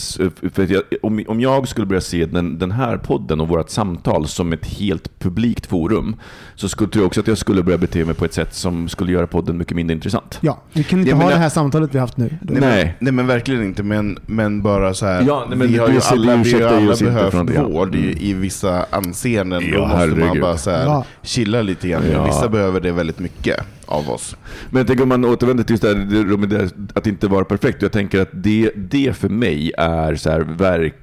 för att jag, om, om jag skulle börja se den, den här podden och vårt samtal som ett helt publikt forum, så skulle, tror jag också att jag skulle börja bete mig på ett sätt som skulle göra podden mycket mindre intressant. Ja, vi kan inte Jag ha menar- det här samtalet vi har haft nu. Nej, Nej. Men, nej men verkligen inte, men, men bara så här. Ja, nej, men vi har ju alla, vi har alla behövt från det, ja. vård i, Mm. i vissa anseenden. Ja, Då måste man bara så här, Ja. chilla lite grann. Ja. Vissa behöver det väldigt mycket mycket av oss. Men jag tänker om man återvänder till just det här, det- det här att inte vara perfekt. Jag tänker att det, det för mig är så här verk,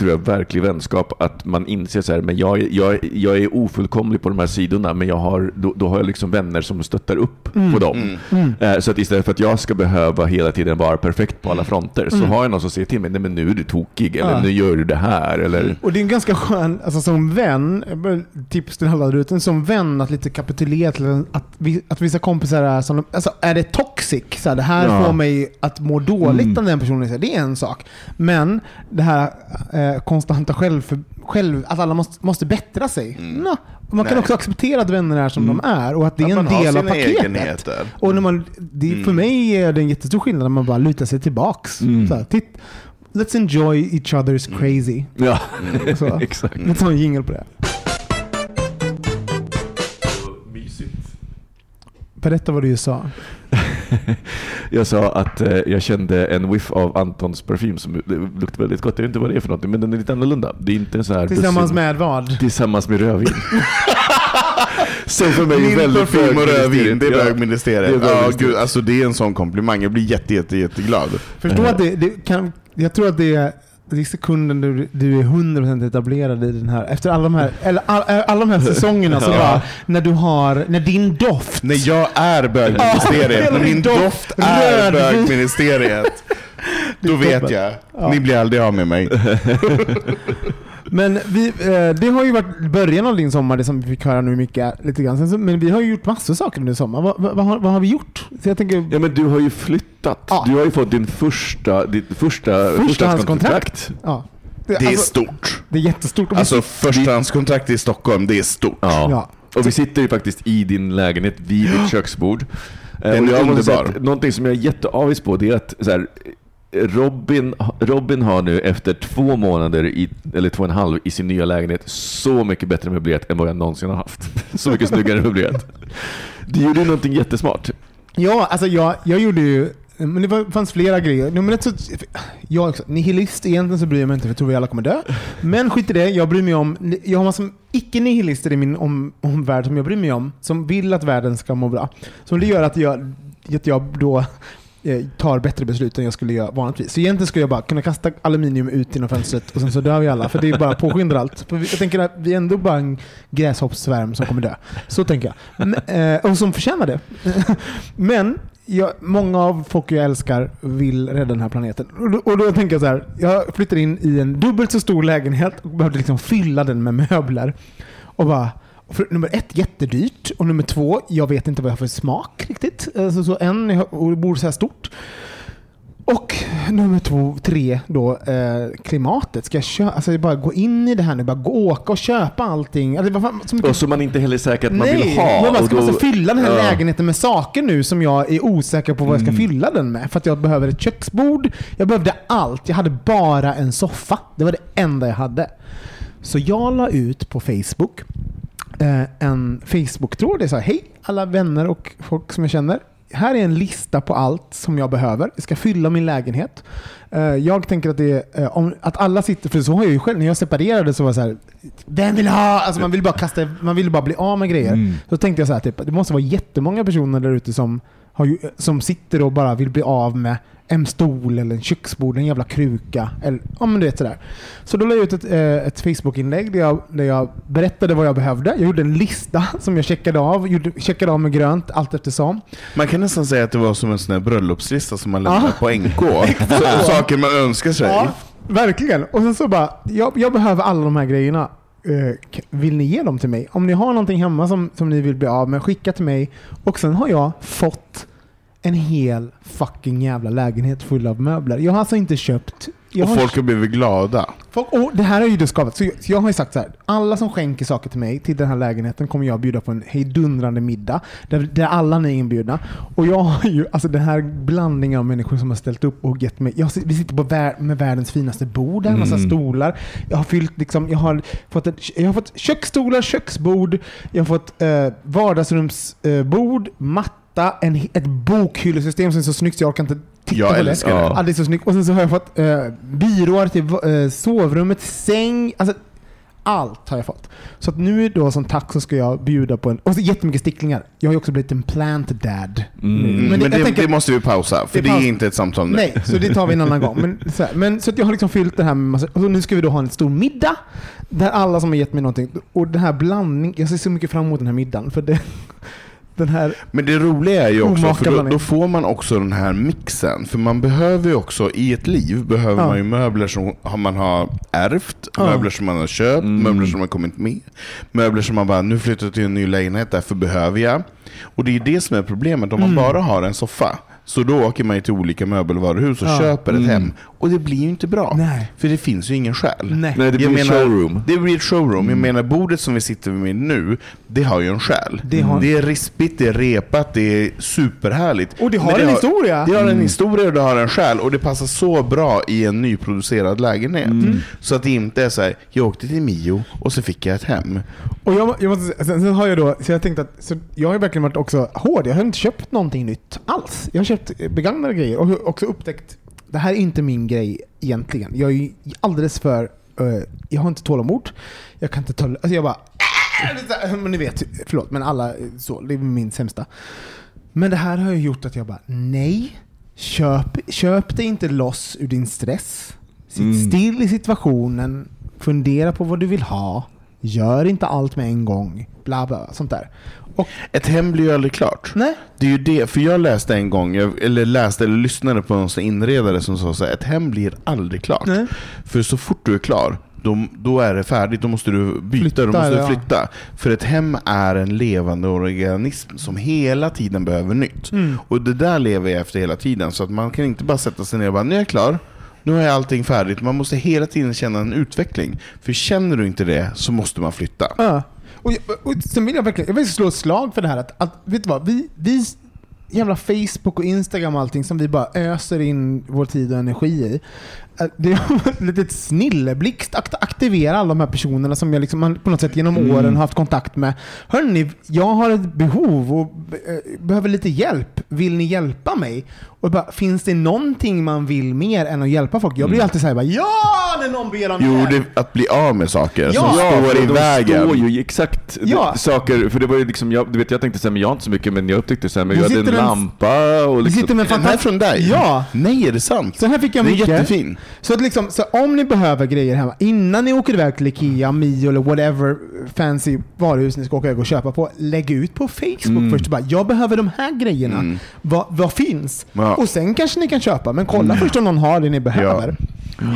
tror jag, verklig vänskap. Att man inser så här, men jag, är- jag, jag är ofullkomlig på de här sidorna, men jag har, då, då har jag liksom vänner som stöttar upp på dem. Eh, Så att istället för att jag ska behöva hela tiden vara perfekt på alla fronter, så har jag någon som säger till mig, nej men nu är du tokig, eller Ja. nu gör du det här, eller... Och det är en ganska skön, alltså som vän, tips till alla ute, som vän att lite kapitulera till att, vi, att vissa kompisar är som, alltså är det toxic, så här, det här Ja. får mig att må dåligt Mm. om den personen säger det är en sak. Men det här eh, konstanta själv, själv, att alla måste, måste bättra sig. Nå, och man kan Nej. också acceptera att vänner är som de är och att det är en del av paketet. egenheter. Och när man, det, för mig är det en jättestor skillnad när man bara lutar sig tillbaks. Mm. Så här, titt, let's enjoy each other's crazy. Ja, Så. exakt. Let's ha en jingle på det. Berätta vad du sa. Jag sa att eh, jag kände en whiff av Antons parfym som luktar väldigt gott. Jag vet inte vad det är för någonting, men den är lite annorlunda. Det är inte en sån här Tillsammans dussin- med vad? Tillsammans med rödvin. Som för mig är väldigt parfym och rödvin, det är Ja. bögministeriet. Det är Ja, gud, alltså det är en sån komplimang. Jag blir jätte, jätte, jätteglad. Förstå att det, det kan, jag tror att det är, det är sekunden du, du är 100% etablerad i den här, efter alla de här, eller all, alla de här säsongerna så Ja. bara, när du har, när din doft När jag är bögministeriet, Ja, när min doft, doft är bögministeriet, då vet jag. Ja. Ni blir aldrig av med mig. Men vi, eh, det har ju varit början av din sommar, det som vi fick höra nu mycket. Lite grann. Sen så, men vi har ju gjort massor saker under sommaren. Vad, vad, vad, har, vad har vi gjort? Så jag tänker, Ja men du har ju flyttat. Ja. Du har ju fått din första, ditt första Förstahandskontrakt. ja. det, Det är alltså, stort. det är jättestort. Och vi Alltså förstahandskontrakt i Stockholm, det är stort. Ja. Ja. Och vi sitter ju faktiskt i din lägenhet vid ditt köksbord. Eh, Den och är underbar. Någonting som jag är jätteavis på det är att så här, Robin, Robin har nu efter två månader, i, eller två och en halv, i sin nya lägenhet så mycket bättre möblerat än vad jag någonsin har haft. Så mycket snyggare möblerat. Du gjorde ju någonting jättesmart. Ja, alltså jag, jag gjorde ju... Men det var, fanns flera grejer. Nummer ett så... Jag är också nihilist. Egentligen så bryr jag mig inte för jag tror vi alla kommer dö. Men skit i det. Jag bryr mig om... Jag har massor icke-nihilister i min om, omvärld som jag bryr mig om. Som vill att världen ska må bra. Så det gör att jag, att jag då Eh, tar bättre beslut än jag skulle göra vanligtvis. Så egentligen skulle jag bara kunna kasta aluminium ut genom fönstret och sen så dör vi alla. För det är bara påskyndar allt. För jag tänker att vi är ändå bara en gräshoppssvärm som kommer dö. Så tänker jag. Men, eh, och som förtjänar det. Men jag, många av folk jag älskar vill rädda den här planeten. Och då, och då tänker jag så här. Jag flyttar in i en dubbelt så stor lägenhet och behövde liksom fylla den med möbler. Och bara för, nummer ett, jättedyrt. Och nummer två, jag vet inte vad jag har för smak riktigt. Alltså, så en, jag- borde så här stort. Och nummer två, tre då, eh, klimatet. Ska jag köpa, alltså bara gå in i det här nu, bara gå, åka och köpa allting. Alltså, fan, så mycket Och så man inte heller är säker att man Nej, vill ha. men man ska då- måste fylla den här Ja. lägenheten med saker nu som jag är osäker på vad jag ska Mm. fylla den med. För att jag behöver ett köksbord, jag behövde allt. Jag hade bara en soffa. Det var det enda jag hade. Så jag la ut på Facebook en Facebook-tråd. Det så här, hej alla vänner och folk som jag känner. Här är en lista på allt som jag behöver. Jag ska fylla min lägenhet. Eh, Jag tänker att det är, eh, om, att alla sitter, för så har jag ju själv, när jag separerade så var det så här, vem vill ha? Alltså man vill bara kasta, man vill bara bli av med grejer. Mm. Så tänkte jag så här, typ, det måste vara jättemånga personer där ute som, har som sitter och bara vill bli av med en stol eller en köksbord, en jävla kruka. Eller, ja men du vet sådär. Så då la jag ut ett, eh, ett Facebook-inlägg där jag, där jag berättade vad jag behövde. Jag gjorde en lista som jag checkade av, gjorde, checkade av med grönt allt eftersom. Man kan nästan säga att det var som en sån bröllopslista som man lämnar Ja. på NK. Så, saker man önskar sig. Ja, verkligen. Och sen så bara, jag, jag behöver alla de här grejerna. Eh, vill ni ge dem till mig? Om ni har någonting hemma som, som ni vill bli av med, skicka till mig. Och sen har jag fått en hel fucking jävla lägenhet full av möbler. Jag har alltså inte köpt... Jag Och har folk har blivit glada. Folk, och det här är ju då skapat. Så jag, så jag har ju sagt så här. Alla som skänker saker till mig, till den här lägenheten, kommer jag bjuda på en hejdundrande middag. Där, där alla ni är inbjudna. Och jag har ju, alltså den här blandningen av människor som har ställt upp och gett mig. Jag, vi sitter på vär, med världens finaste bord, där, en massa Mm. stolar. Jag har fyllt liksom, jag har fått, ett, jag har fått köksstolar, köksbord. Jag har fått eh, vardagsrumsbord, eh, matta, en, ett bokhyllesystem som är så snyggt så jag orkar inte titta Jag på det. älskar det. Ja, det är så snyggt. Och sen så har jag fått eh, byråar till eh, sovrummet, säng. Alltså, allt har jag fått. Så att nu då som tack så ska jag bjuda på en... Och så jättemycket sticklingar. Jag har ju också blivit en plant dad. Mm. men det- det, jag tänker- det måste vi pausa, för Det det, är inte ett samtal nu. Nej, så det tar vi en annan gång. Men så, här, men, så att jag har liksom fyllt det här med massa... Och nu ska vi då ha en stor middag. Där alla som har gett mig någonting... Och den här blandningen... Jag ser så mycket fram emot den här middagen. För det, den här... Men det roliga är ju också, för då, då får man också den här mixen. För man behöver ju också, i ett liv, behöver Ja. man ju möbler som man har ärvt, Ja. möbler som man har köpt, Mm. möbler som har kommit med. Möbler som man bara, nu flyttar jag till en ny lägenhet, därför behöver jag. Och det är det som är problemet, om man Mm. bara har en soffa. Så då åker man ju till olika möbelvaruhus och Ja. köper ett Mm. hem. Och det blir ju inte bra. Nej. För det finns ju ingen själ. Nej. Nej, det blir menar- showroom. Det blir ett showroom. Jag menar bordet som vi sitter med nu, det har ju en själ. Det har- det är rispigt, det är repat, det är superhärligt. Och det har Men en historia. Det har en historia och det har en själ och det passar så bra i en nyproducerad lägenhet. Mm. Så att det inte är så här, jag åkte till Mio och så fick jag ett hem. Och jag, jag måste, sen, sen har jag då, så jag tänkte att, så jag har ju verkligen varit också hård. Jag har inte köpt någonting nytt alls. Jag har köpt begagnade grejer och också upptäckt, det här är inte min grej egentligen. Jag är alldeles för, eh, jag har inte tålamod. Jag kan inte ta, alltså jag bara, "Äh!" men ni vet, förlåt, men alla, eh, så, det är min sämsta. Men det här har ju gjort att jag bara, nej, köp, köp dig inte loss ur din stress. Sitt Mm. still i situationen, fundera på vad du vill ha, gör inte allt med en gång, bla bla, sånt där. Och Ett hem blir ju aldrig klart. nej, Det är ju det, för jag läste en gång, eller läste eller lyssnade på någon sån inredare som sa så här, ett hem blir aldrig klart. nej. För så fort du är klar, då, då är det färdigt. Då måste du byta, Flytta, då måste du flytta. För ett hem är en levande organism som hela tiden behöver nytt. Mm. Och det där lever jag efter hela tiden. Så att man kan inte bara sätta sig ner och bara, nu är jag klar. Nu har jag allting färdigt. Man måste hela tiden känna en utveckling. För känner du inte det så måste man flytta. Ja. Och, och sen vill jag verkligen jag vill slå ett slag för det här att, att vet du vad, vi, vi jävla Facebook och Instagram och allting som vi bara öser in vår tid och energi i att Det är ett litet snilleblixt att aktivera alla de här personerna som jag liksom, på något sätt genom Mm. åren har haft kontakt med. Hörni, jag har ett behov och eh, behöver lite hjälp. Vill ni hjälpa mig? Och bara, finns det någonting man vill mer än att hjälpa folk? Jag blir Mm. alltid såhär, bara, ja när någon ber om Jo, hjälp. det, att bli av med saker Ja. som Ja, står för i vägen. står ju exakt Ja. det, saker, för det var ju liksom, jag, du vet jag tänkte säga men jag har inte så mycket men jag upptäckte så här, men Du jag hade en en- lampa och liksom, sitter med Är den här från dig? Ja! Nej, är det sant? Så här fick jag Den är mycket. jättefin. Så, att liksom, så om ni behöver grejer hemma, innan ni åker iväg till Ikea, Mio eller whatever fancy varuhus ni ska åka iväg och köpa på, lägg ut på Facebook Mm. först. Bara, jag behöver de här grejerna. Mm. Vad, vad finns? Ja. Och sen kanske ni kan köpa, men kolla först om någon har det ni behöver.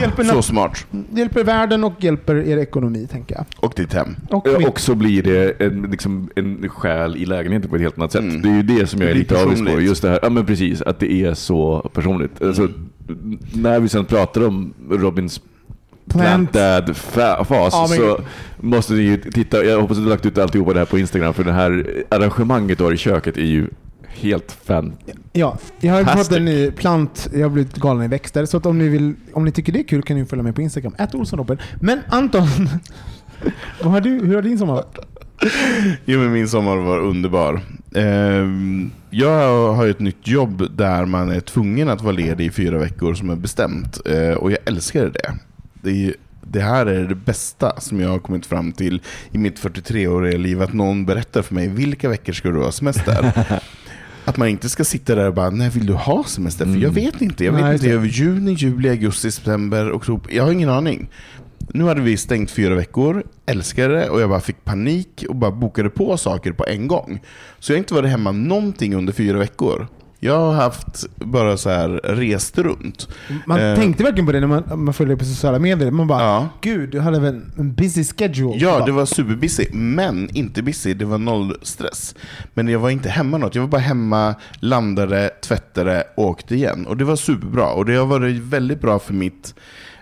Hjälper, Så smart. hjälper världen och hjälper er ekonomi, tänker jag. Och ditt hem. Och Ja, mitt- Och så blir det en, liksom, en själ i lägenheten på ett helt annat sätt. Mm. Det är ju det som jag är lite avis på. Just det här, ja men precis, att det är så personligt. Alltså, när vi sen pratar om Robins Plant. Dad fa- fas Ja, så måste ni ju titta. Jag hoppas att du lagt ut alltihopa det här på Instagram för det här arrangemanget du har i köket är ju helt fan. Ja, jag har fått en ny plant. Jag har blivit galen i växter. Så att om ni, vill, om ni tycker det är kul kan ni följa med på Instagram. Ät Olssonropen. Men Anton, vad har du, hur har din sommar varit? Jo, men min sommar var underbar. Ehm, jag har ett nytt jobb där man är tvungen att vara ledig i fyra veckor som är bestämt. Eh, och jag älskar det. Det, är, det här är det bästa som jag har kommit fram till i mitt 43-åriga liv. Att någon berättar för mig vilka veckor ska du ha semester. Att man inte ska sitta där och bara, när vill du ha semester? För jag vet inte. Jag vet Nej, inte över juni, juli, augusti, september, oktober. Jag har ingen aning. Nu hade vi stängt fyra veckor, älskade det och jag bara fick panik och bara bokade på saker på en gång. Så jag har inte varit hemma någonting under fyra veckor. Jag har haft bara så här rest runt. Man Eh. tänkte verkligen på det när man, man följer på sociala medier. Man bara, Ja. gud, du hade väl en busy schedule. Ja, Bara, det var superbusy, men inte busy. Det var noll stress. Men jag var inte hemma något. Jag var bara hemma, landade, tvättade, åkte igen. Och det var superbra. Och det har varit väldigt bra för mitt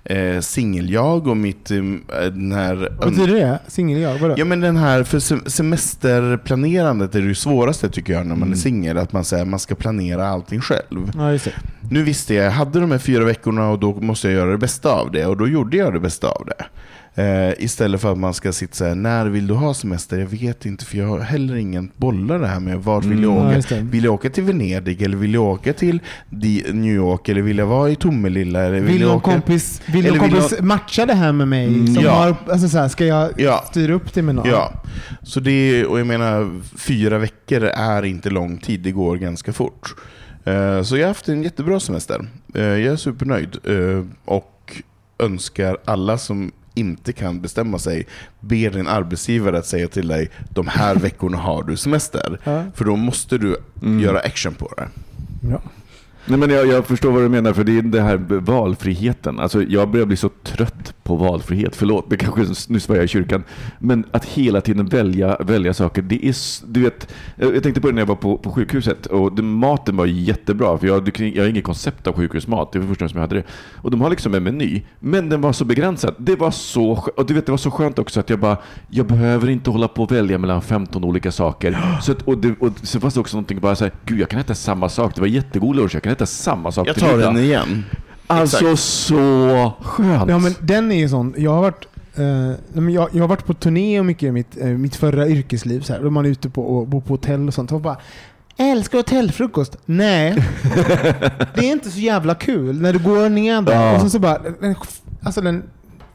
eh, singeljag och mitt, eh, den här... Vad betyder det? Singel-jag? Vadå? Ja men den här, för sem- semesterplanerandet är det svåraste tycker jag när man Mm. är singel, att man, säger, man ska planera allting själv. Ja. Nu visste jag, jag hade de här fyra veckorna och då måste jag göra det bästa av det, och då gjorde jag det bästa av det. Eh, istället för att man ska sitta så här, när vill du ha semester? Jag vet inte, för jag har heller ingen bollar det här med vart vill jag Mm. Åka? Vill jag åka till Venedig, eller vill jag åka till New York, eller vill jag vara i Tomelilla? Eller vill Vill jag någon åka... kompis, vill Eller någon vill kompis matcha det här med mig? Mm, som ja. har, alltså så här, ska jag Ja. styra upp det med någon? Ja, så det, och jag menar fyra veckor är inte lång tid, det går ganska fort. Eh, Så jag har haft en jättebra semester. Eh, Jag är supernöjd eh, och önskar alla som inte kan bestämma sig, ber din arbetsgivare att säga till dig de här veckorna har du semester. Ja. För då måste du Mm. göra action på det. Bra. Nej, men jag, jag förstår vad du menar, för det är det här valfriheten. Alltså, jag börjar bli så trött på valfrihet. Förlåt, det kanske nu svär i kyrkan. Men att hela tiden välja, välja saker. Det är, du vet, jag jag tänkte på det när jag var på, på sjukhuset. Och det, maten var jättebra, för jag, jag har inget koncept av sjukhusmat. Det var första gången som jag hade det. Och de har liksom en meny, men den var så begränsad. Det var så och du vet, det var så skönt också att jag bara, jag behöver inte hålla på och välja mellan 15 olika saker. Så, att, och, det, och så fanns det också någonting bara så här, gud jag kan äta samma sak. Det var jättegod lunch, jag kan äta samma sak Jag tar den igen. Alltså Exakt. så skönt. Ja, men den är ju sån. Jag har varit, men jag, jag har varit på turné och mycket i mitt, eh, mitt förra yrkesliv. Så här, då man är ute på, och bor på hotell och sånt. Och bara, älskar hotellfrukost. Nej, det är inte så jävla kul när du går ner där Ja. och så, så bara, den- alltså den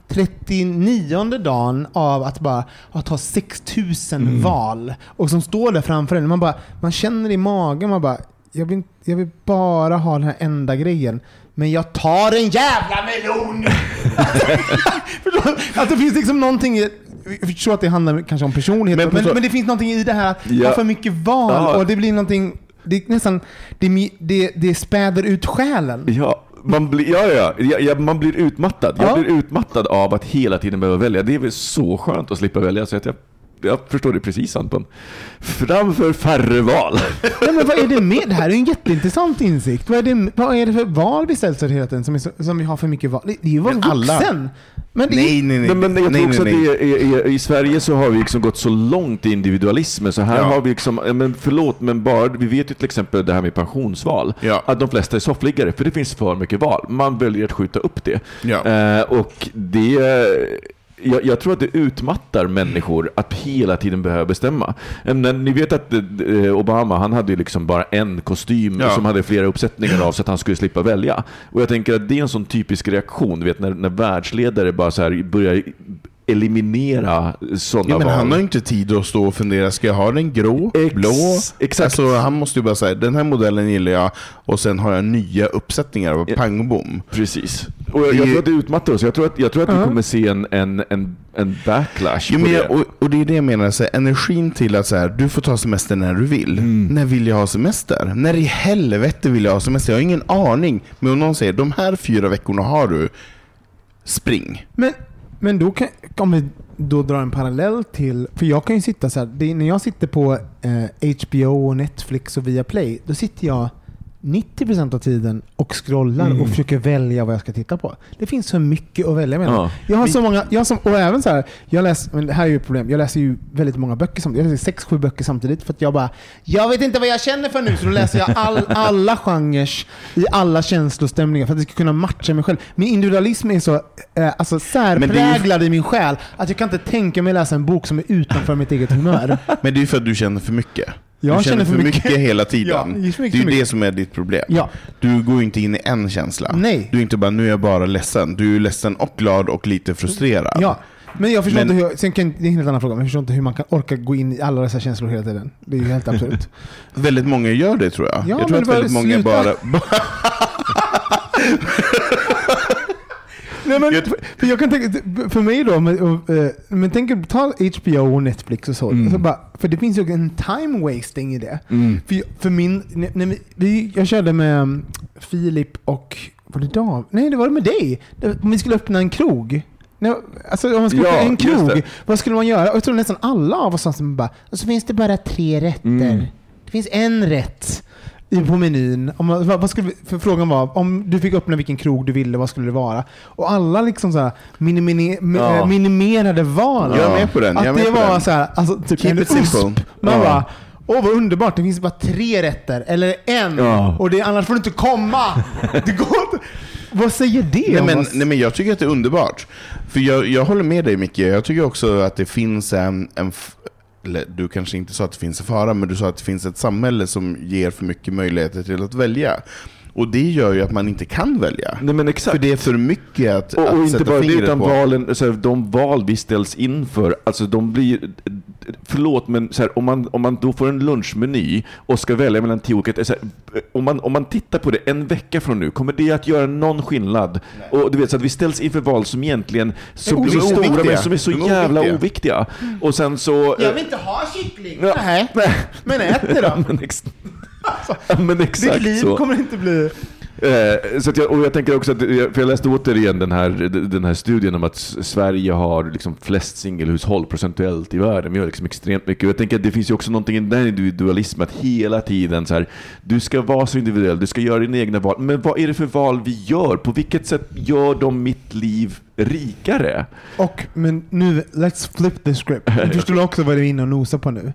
39 dagen av att bara att ta 6000 Mm. val och som står där framför en. Man, bara, man känner i magen, man bara, jag vill, jag vill bara ha den här enda grejen. Men jag tar en jävla melon! Att det finns liksom någonting i, jag förstår att det handlar kanske om personlighet, Men men, men, det finns någonting i det här att Ja. ha för mycket val Ja. och det blir någonting, det är nästan, det, det, det späder ut själen. Ja, man blir, ja, ja, ja, man blir utmattad. Jag Ja. blir utmattad av att hela tiden behöva välja. Det är väl så skönt att slippa välja. Så att jag, jag förstår det precis Anton. Framför färre val. Nej, men vad är det med? Det här är ju en jätteintressant insikt. Vad är det, vad är det för val vi ställs för hela tiden som, är så, som vi har för mycket val? Det, det är ju att alla- vuxen. Men är, Nej, nej, nej. Men, men jag tror nej, också nej, att nej. det är, är, i Sverige så har vi liksom gått så långt i individualismen. Så här Ja. har vi liksom, men förlåt, men bara, vi vet ju till exempel det här med pensionsval. Ja. Att de flesta är soffliggare, för det finns för mycket val. Man väljer att skjuta upp det. Ja. Eh, och det... Jag, jag tror att det utmattar människor att hela tiden behöva bestämma. Men ni vet att eh, Obama, han hade ju liksom bara en kostym Ja. som hade flera uppsättningar av så att han skulle slippa välja. Och jag tänker att det är en sån typisk reaktion, vet när, när världsledare bara så här börjar eliminera sådana Ja, men val. han har ju inte tid att stå och fundera, ska jag ha den grå, Ex- blå? exakt. Alltså, han måste ju bara säga, den här modellen gillar jag och sen har jag nya uppsättningar av Ja. pang bom. Precis. Och jag, Det jag tror att det utmattar oss. Jag tror att, jag tror att vi Ja. kommer se en, en, en, en backlash Jo, på men det. jag, och, och det är det jag menar, så här, energin till att så här, du får ta semester när du vill. Mm. När vill jag ha semester? När i helvete vill jag ha semester? Jag har ingen aning. Men om någon säger, de här fyra veckorna har du, spring. Men, men då kan, om vi då drar en parallell till, för jag kan ju sitta så här, det, när jag sitter på eh, HBO, och Netflix och Viaplay, då sitter jag 90% av tiden och scrollar Mm. och försöker välja vad jag ska titta på. Det finns så mycket att välja mellan. Ja. Jag har så många, jag har som, och även så här, jag läser, men det här är ju ett problem, jag läser ju väldigt många böcker samtidigt. Jag läser sex, sju böcker samtidigt för att jag bara, jag vet inte vad jag känner för nu, så då läser jag all, alla genrer i alla känslostämningar för att jag ska kunna matcha mig själv. Min individualism är så eh, alltså, särpräglad i min själ att jag kan inte tänka mig läsa en bok som är utanför mitt eget humör. Men det är ju för att du känner för mycket. Jag du känner, för mycket, mycket. hela tiden. Ja, det är för mycket, det är ju det som är ditt problem. Ja. Du går inte in i en känsla. Nej. Du är inte bara, nu är jag bara ledsen. Du är ledsen och glad och lite frustrerad. Ja. Men jag förstår Men- inte hur, sen kan, det är en helt annan fråga, men jag förstår inte hur man kan orka gå in i alla dessa känslor hela tiden. Det är ju helt absurt. Väldigt många gör det tror jag. Ja, jag tror att väldigt många sluta. bara... Nej, men, för jag kan tänka, för mig då, men, eh, men tänk ta HBO och Netflix och så. Mm. Alltså bara, för det finns ju en time wasting i det. Mm. För, för min, när, vi- jag körde med um, Filip och, var det Dav? Nej, det var med dig. Det, om vi skulle öppna en krog. Nej, alltså om man skulle Ja, öppna en krog, det. vad skulle man göra? Och jag tror nästan alla av oss som bara, och så finns det bara tre rätter. Mm. Det finns en rätt i- på menyn. Om vad, vad skulle, för frågan var, om du fick öppna vilken krog du ville, vad skulle det vara? Och alla liksom så här minimini, mi- Ja. eh, minimerade val. Jag är med på den, Att det var den. så här, alltså typ Keep en it simple. Man Ja. bara, åh vad underbart, det finns bara tre rätter, eller en. Ja. Och det, annars får du inte komma. Det går inte. Vad säger det Nej men, nej men jag tycker att det är underbart. För jag, jag håller med dig Micke. Jag tycker också att det finns en, en eller, du kanske inte sa att det finns en fara, men du sa att det finns ett samhälle som ger för mycket möjligheter till att välja. Och det gör ju att man inte kan välja. Nej. För det är för mycket att, Och, och att inte sätta bara det, fingret utan på. valen, så här, de val vi ställs inför, alltså de blir... Förlåt, men så här, om, man, om man då får en lunchmeny och ska välja mellan tio olika... Så här, om, man, om man tittar på det en vecka från nu, kommer det att göra någon skillnad? Och du vet, så att vi ställs inför val som egentligen så blir stora, men som är så är jävla oviktiga. oviktiga. Och sen så... Jag vill inte ha kyckling. Ja. Nej. Men ät det Ja, då. men, ex, ja, men Ditt exakt liv så. kommer inte bli... Eh, så jag, och jag tänker också att, för jag läste återigen den här, den här studien om att Sverige har liksom flest singelhushåll procentuellt i världen. Vi har liksom extremt mycket. Och jag tänker att det finns ju också någonting i den individualismen, att hela tiden så här, du ska vara så individuell, du ska göra dina egna val. Men vad är det för val vi gör? På vilket sätt gör de mitt liv rikare? Och, men nu, let's flip the script. Du förstår också är inne och nosar på nu.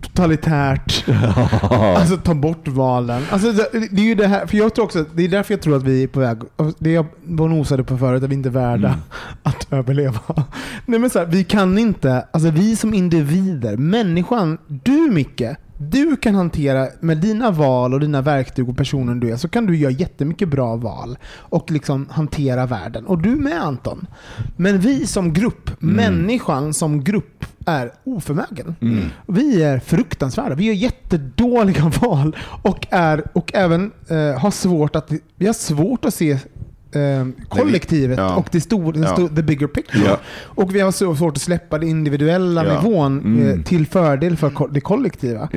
Totalitärt. Alltså ta bort valen. Alltså, det, är ju det här, för jag tror också, det är därför jag tror att vi är på väg, det jag var nosade på förut, att vi inte är värda Mm. att överleva. Nej men så här, vi kan inte, alltså vi som individer, människan, du Micke, du kan hantera med dina val och dina verktyg och personen du är, så kan du göra jättemycket bra val och liksom hantera världen. Och du med Anton. Men vi som grupp, människan som grupp, är oförmögen. Vi är fruktansvärda. Vi gör jättedåliga val och, är, och även eh, har svårt att, vi har svårt att se kollektivet ja. och det stor, den Ja. the bigger picture. Ja. Och vi har så svårt att släppa den individuella Ja. nivån Mm. eh, till fördel för det kollektiva.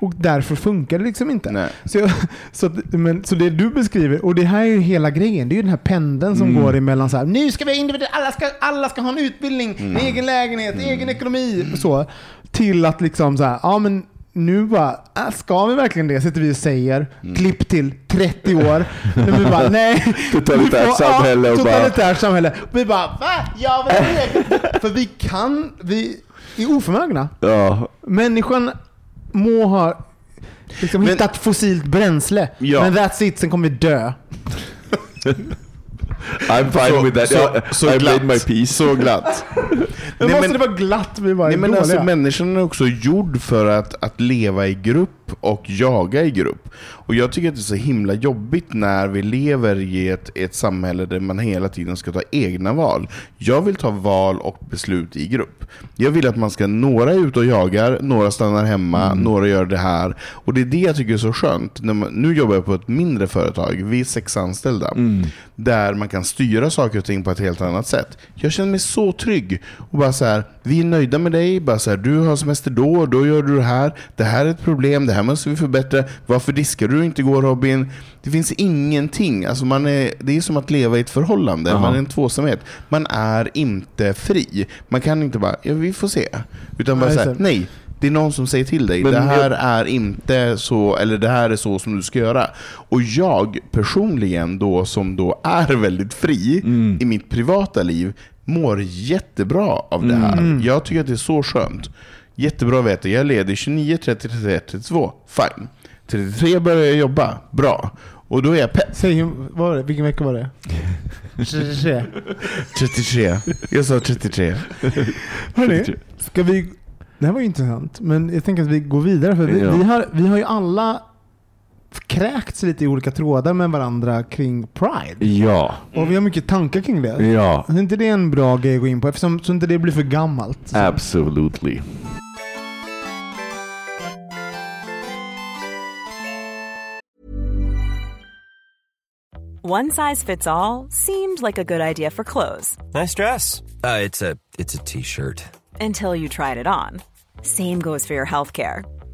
Och därför funkar det liksom inte. Nej. Så, så, men, så det du beskriver, och det här är ju hela grejen, det är ju den här pendeln som Mm. går emellan så här, nu ska vi individuella, alla ska, alla ska ha en utbildning, Mm. en egen lägenhet, egen ekonomi, så. Till att liksom så här, ja men nu bara, äh, ska vi verkligen det? Sitter vi och säger, Mm. klipp till 30 år. Vi bara, nej. Totalitärt samhälle och bara- totalitärt samhälle. Och vi bara, va? Ja, vad är? För vi kan, vi är oförmögna. Ja. Människan må ha liksom Men- hittat fossilt bränsle, Ja. men that's it, sen kommer vi dö. I'm fine Så, with that. Ja, så I glatt. made my peace. Så glatt. Men Nej, måste men- det vara glatt? Vi bara Nej, men dåliga. alltså, människan är också gjord för att, att leva i grupp och jaga i grupp. Och jag tycker att det är så himla jobbigt när vi lever i ett, ett samhälle där man hela tiden ska ta egna val. Jag vill ta val och beslut i grupp. Jag vill att man ska, några är ute och jagar, några stannar hemma, några gör det här. Och det är det jag tycker är så skönt. Man, nu jobbar jag på ett mindre företag, vi är sex anställda. Där man kan styra saker och ting på ett helt annat sätt. Jag känner mig så trygg. Och bara så här, vi är nöjda med dig, bara så här, du har semester då, då gör du det här. Det här är ett problem, det här måste vi förbättra. Varför diskar du inte igår Robin? Det finns ingenting. Alltså man är, det är som att leva i ett förhållande. Aha. Man är en tvåsamhet. Man är inte fri. Man kan inte bara, ja vi får se. Utan bara Nej, nej. Det är någon som säger till dig, Men det här jag- är inte så, eller det här är så som du ska göra. Och jag personligen då, som då är väldigt fri Mm. i mitt privata liv, mår jättebra av det här. Jag tycker att det är så skönt. Jättebra att veta, jag är ledig 29, 30, 31, 32. Fine. 33 börjar jag jobba. Bra. Och då är jag pepp. Säg, var det? vilken vecka var det? 33. 33. Jag sa 33. Hörni, ska vi... Det här var ju intressant, men jag tänker att vi går vidare. För vi, Ja. vi, har, vi har ju alla kräkts lite i olika trådar med varandra kring Pride. Ja, Och vi har mycket tankar kring det. ja, Är inte det en bra grej att gå in på? Eftersom så inte det blir för gammalt. Så. absolutely. One size fits all seemed like a good idea for clothes Nice dress. Uh, it's a it's a t-shirt. until you tried it on. Same goes for your healthcare.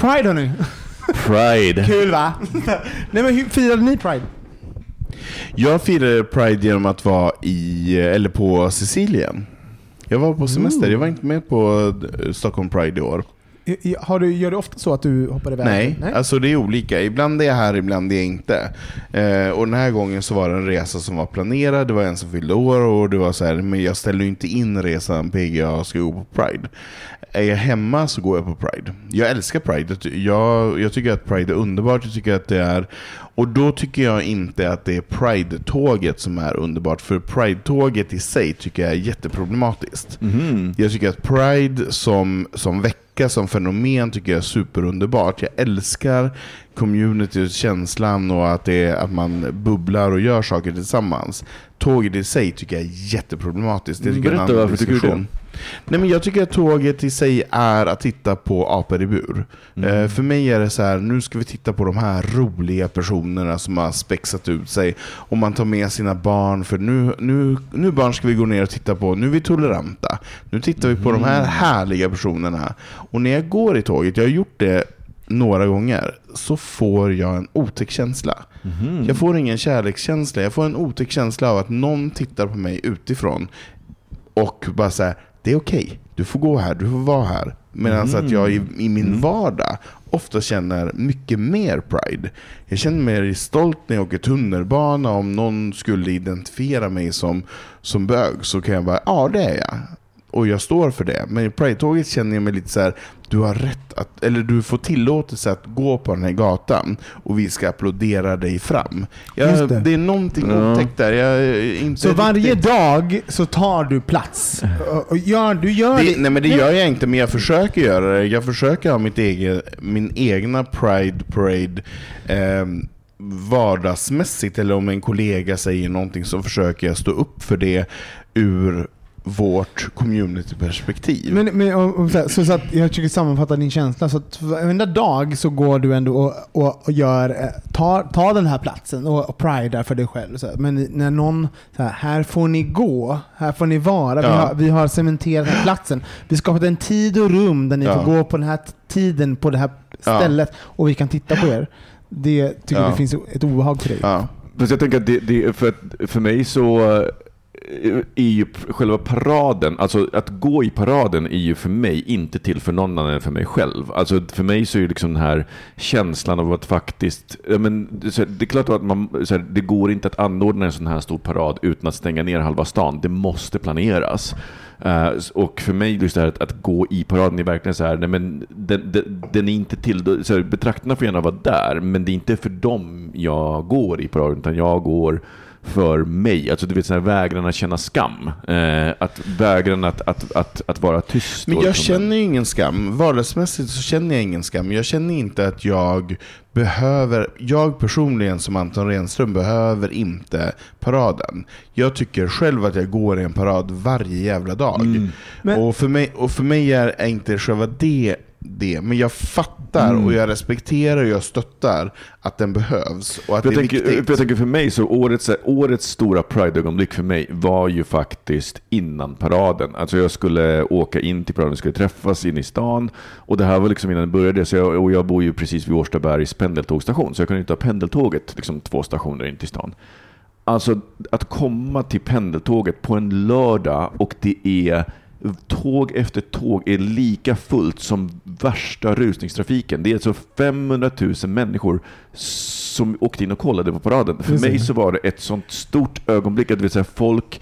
Pride hörni. Pride. Kul va? Nej men hur firade ni Pride? Jag firade Pride genom att vara i, eller på Sicilien. Jag var på semester, jag var inte med på eh, Stockholm Pride i år. Har du, gör du ofta så att du hoppar iväg? Nej, alltså det är olika. Ibland är jag här, ibland är jag inte. Eh, och den här gången så var det en resa som var planerad, det var en som fyllde år och det var så här, men jag ställer ju inte in resan PGA och ska gå på Pride. Är jag hemma så går jag på Pride. Jag älskar Pride. Jag, jag tycker att Pride är underbart, jag tycker att det är... Och då tycker jag inte att det är Pride-tåget som är underbart, för Pride-tåget i sig tycker jag är jätteproblematiskt. Jag tycker att Pride som, som vecka, som fenomen, tycker jag är superunderbart. Jag älskar communityt, känslan och att, det är, att man bubblar och gör saker tillsammans. Tåget i sig tycker jag är jätteproblematiskt. Det tycker jag är en Berätta annan varför tycker du diskussion. Nej, men jag tycker att tåget i sig är att titta på apor i bur. Eh, för mig är det så här, nu ska vi titta på de här roliga personerna som har spexat ut sig. Och man tar med sina barn, för nu, nu, nu barn ska vi gå ner och titta på, nu är vi toleranta. Nu tittar vi på de här härliga personerna. Och när jag går i tåget, jag har gjort det några gånger, så får jag en otäck känsla. Jag får ingen kärlekskänsla, jag får en otäck känsla av att någon tittar på mig utifrån och bara säga det är okej, du får gå här, du får vara här. Medan att jag i, i min vardag ofta känner mycket mer pride. Jag känner mig stolt när jag åker tunnelbana. Om någon skulle identifiera mig som, som bög så kan jag bara, ja det är jag. Och jag står för det. Men i Pride-tåget känner jag mig lite så här, du har rätt att, eller du får tillåtelse att gå på den här gatan och vi ska applådera dig fram. Jag, det. det. är någonting Ja. otäckt där. Jag, inte Så varje riktigt- dag så tar du plats? Och, och gör, du gör det, det? nej men det gör jag inte, men jag försöker göra det. Jag försöker ha mitt egen, min egna Pride Parade eh, vardagsmässigt. Eller om en kollega säger någonting så försöker jag stå upp för det ur vårt communityperspektiv. Men, men, och, så, så, så att jag försöker sammanfatta din känsla. Så att varenda dag så går du ändå och, och, och gör, eh, tar, tar den här platsen och, och pridar för dig själv. Så. Men när någon, så här, här får ni gå, här får ni vara. Vi, Ja. har, vi har cementerat den här platsen. Vi skapat en tid och rum där ni Ja. får gå på den här tiden på det här Ja. stället och vi kan titta på er. Det tycker Ja. det finns ett obehag till dig. Ja. Fast jag tänker att det, det, för, för mig så är ju själva paraden, alltså att gå i paraden är ju för mig inte till för någon annan än för mig själv. Alltså för mig så är ju liksom den här känslan av att faktiskt, men, det- är klart att man, så här, det går inte att anordna en sån här stor parad utan att stänga ner halva stan. Det måste planeras. Uh, och för mig just det här att, att gå i paraden är verkligen så här, nej men den, den, den är inte till, så här, betraktarna får gärna vara där, men det är inte för dem jag går i paraden, utan jag går för mig. Alltså du vet, så här, vägran att känna skam. Eh, att vägran att, att, att, att vara tyst. Men jag känner ju ingen skam. Vardagsmässigt så känner jag ingen skam. Jag känner inte att jag behöver, jag personligen som Anton Renström behöver inte paraden. Jag tycker själv att jag går i en parad varje jävla dag. Mm. Men- Och, för mig, och för mig är är inte själva det det, men jag fattar Mm. och jag respekterar och jag stöttar att den behövs och att För det jag, är tänker, viktigt. jag tänker för mig, så årets, årets stora Pride-ögonblick för mig var ju faktiskt innan paraden. Alltså jag skulle åka in till paraden, vi skulle träffas inne i stan. Och det här var liksom innan det började. Så jag, och jag bor ju precis vid Årstabergs pendeltågstation, så jag kunde inte ta pendeltåget liksom två stationer in till stan. Alltså att komma till pendeltåget på en lördag och det är tåg efter tåg är lika fullt som värsta rusningstrafiken. Det är alltså 500 000 människor som åkte in och kollade på paraden. För det. mig så var det ett sånt stort ögonblick att vet, så här, folk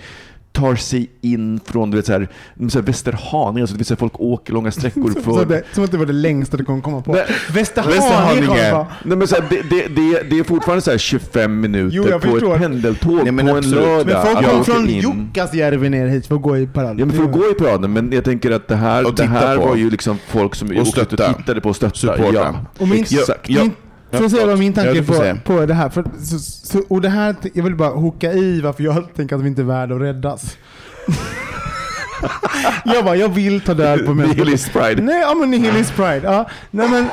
tar sig in från du vet, så här, så här Västerhaninge, alltså, så här, folk åker långa sträckor Som, för... det, som att det var det längsta du kunde komma på. Nej, Västerhaninge. Nej, men så här, det, det, det, det är fortfarande så här 25 minuter Jo, på förstår. ett pendeltåg Nej, men på en lördag. Men folk att kom åka från in. Jukkasjärvi ner hit för att gå i paraden. Ja, men för att gå i paraden, men jag tänker att det här, Och det här på. var ju liksom folk som åkte ut stötta. och tittade på och stöttade. Ja. Och min, Exakt. Ja. min, jag säga vad min Ja, tanke på, på det här? För, så, så, och det här? Jag vill bara hooka i varför jag tänker att vi inte är värda att räddas. jag bara, jag vill ta död på människor. Nihilist pride. Nej, ja men nihilist pride. Ja. Nej, men,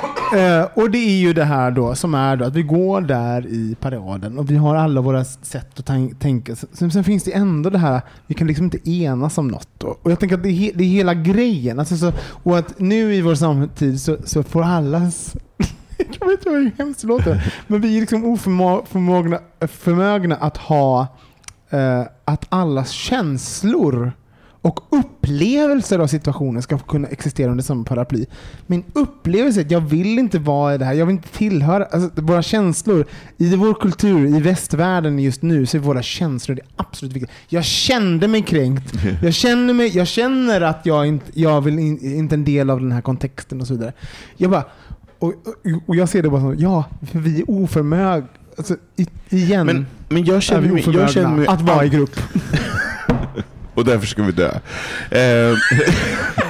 eh, och det är ju det här då som är då att vi går där i paraden och vi har alla våra sätt att tänka. Sen, sen finns det ändå det här, vi kan liksom inte enas om något. Då. Och jag tänker att det är, he- det är hela grejen. Alltså, så, och att nu i vår samtid så, så får allas jag vet inte hur hemskt det låter. Men vi är liksom oförmögna förmögna att ha eh, att allas känslor och upplevelser av situationen ska kunna existera under samma paraply. Min upplevelse är att jag vill inte vara i det här, jag vill inte tillhöra, alltså våra känslor, i vår kultur, i västvärlden just nu, så är våra känslor det absolut viktiga. Jag kände mig kränkt, jag känner, mig, jag känner att jag inte, jag vill in, inte en del av den här kontexten och så vidare. Jag bara, och, och, jag ser det bara som, ja, vi är oförmögna, alltså, igen, Men, men jag är känner vi mig, oförmögna jag känner mig att vara i grupp. och därför ska vi dö. Eh,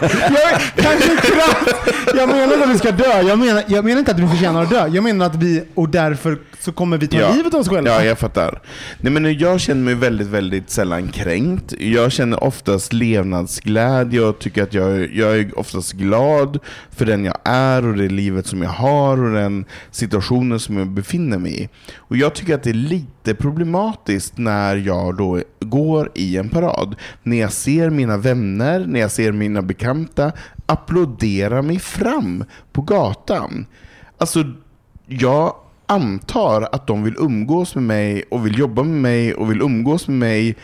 Jag, kanske kraft. Jag menar inte att vi ska dö. Jag menar, jag menar inte att vi förtjänar att dö. Jag menar att vi, och därför så kommer vi ta Ja. livet av oss själva. Ja, jag fattar. Nej, men jag känner mig väldigt, väldigt sällan kränkt. Jag känner oftast levnadsglädje och tycker att jag, jag är oftast glad för den jag är och det livet som jag har och den situationen som jag befinner mig i. Och jag tycker att det är lite problematiskt när jag då går i en parad. När jag ser mina vänner, när jag ser mina bekanta applådera mig fram på gatan. Alltså, jag antar att de vill umgås med mig och vill jobba med mig och vill umgås med mig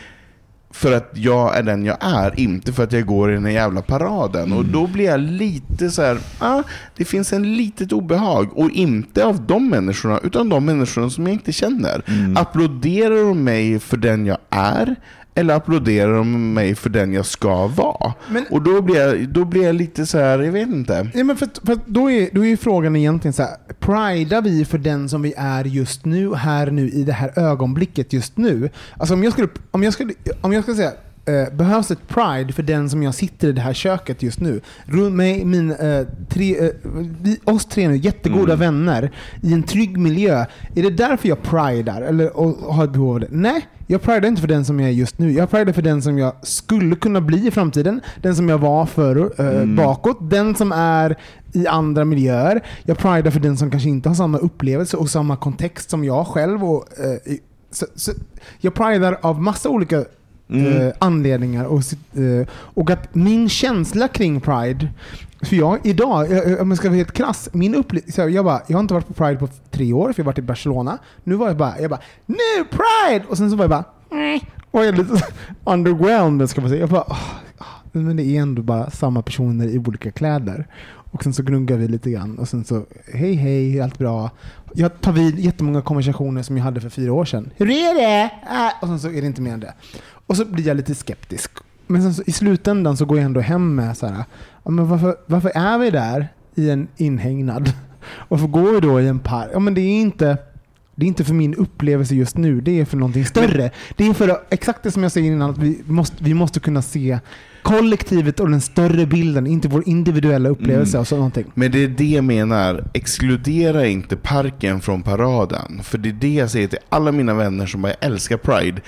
för att jag är den jag är, inte för att jag går i den här jävla paraden. Och då blir jag lite så här, ah, det finns en litet obehag. Och inte av de människorna, utan de människorna som jag inte känner. Applåderar de mig för den jag är? Eller applåderar de mig för den jag ska vara? Men- och då blir, jag, då blir jag lite så här, jag vet inte. Ja, men för, för då, är, då är frågan egentligen så här, pridar vi för den som vi är just nu, här nu, i det här ögonblicket just nu? Alltså om jag skulle, om jag skulle, om jag skulle säga, eh, behövs ett pride för den som jag sitter i det här köket just nu. Runt mig, min, eh, tre, eh, vi, oss tre nu, jättegoda Mm. vänner i en trygg miljö. Är det därför jag pridar eller och, har ett behov av det? Nej, jag pridar inte för den som jag är just nu. Jag pridar för den som jag skulle kunna bli i framtiden. Den som jag var för, eh, Mm. bakåt. Den som är i andra miljöer. Jag pridar för den som kanske inte har samma upplevelse och samma kontext som jag själv. Och, eh, så, så, jag pridar av massa olika Mm. eh, anledningar. Och, eh, och att min känsla kring Pride, för jag idag, eh, eh, om jag ska vara helt krass, min upplevelse, jag, bara, jag har inte varit på Pride på tre år, för jag har varit i Barcelona. Nu var jag bara, jag bara nu Pride! Och sen så var jag bara, nej. Och jag är lite underground, ska man säga. Jag bara, oh, men det är ändå bara samma personer i olika kläder. Och sen så gnuggar vi lite grann och sen så, hej hej, allt bra. Jag tar vid jättemånga konversationer som jag hade för fyra år sedan. Hur är det? Äh, och sen så är det inte mer än det. Och så blir jag lite skeptisk. Men så, i slutändan så går jag ändå hem med så här, ja, men varför, varför är vi där i en inhägnad? Varför går vi då i en park? Ja, men det är inte det är inte för min upplevelse just nu, det är för någonting större. Det är för exakt det som jag säger innan, att vi måste, vi måste kunna se kollektivet och den större bilden, inte vår individuella upplevelse. Mm. Och så någonting. Men det är det jag menar. Exkludera inte parken från paraden. För det är det jag säger till alla mina vänner som bara älskar Pride.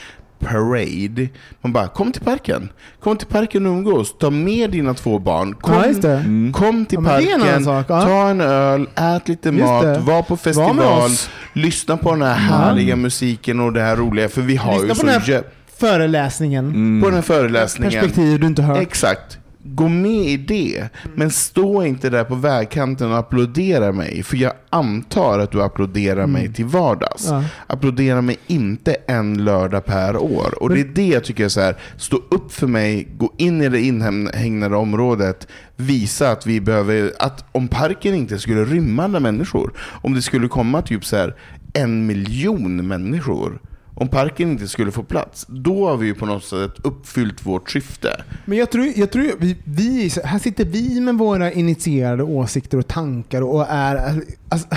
Parade. Man bara, kom till parken. Kom till parken och umgås. Ta med dina två barn. Kom, Ja, just det. Mm. kom till Ja, en parken, annan sak, ja. ta en öl, ät lite Just mat, det. var på Var festival, oss. lyssna på den här härliga musiken och det här roliga. För vi har Lyssna ju på så den här jä- föreläsningen. Mm. på den här föreläsningen. Perspektiv du inte hört. Exakt. Gå med i det, men stå inte där på vägkanten och applådera mig. För jag antar att du applåderar mig till vardags. Ja. Applådera mig inte en lördag per år. Och det är det jag tycker är så här. stå upp för mig, gå in i det inhägnade området, visa att vi behöver, att om parken inte skulle rymma alla människor, om det skulle komma typ så här en miljon människor, om parken inte skulle få plats, då har vi ju på något sätt uppfyllt vårt syfte. Men jag tror, jag tror vi, vi, här sitter vi med våra initierade åsikter och tankar och är, alltså,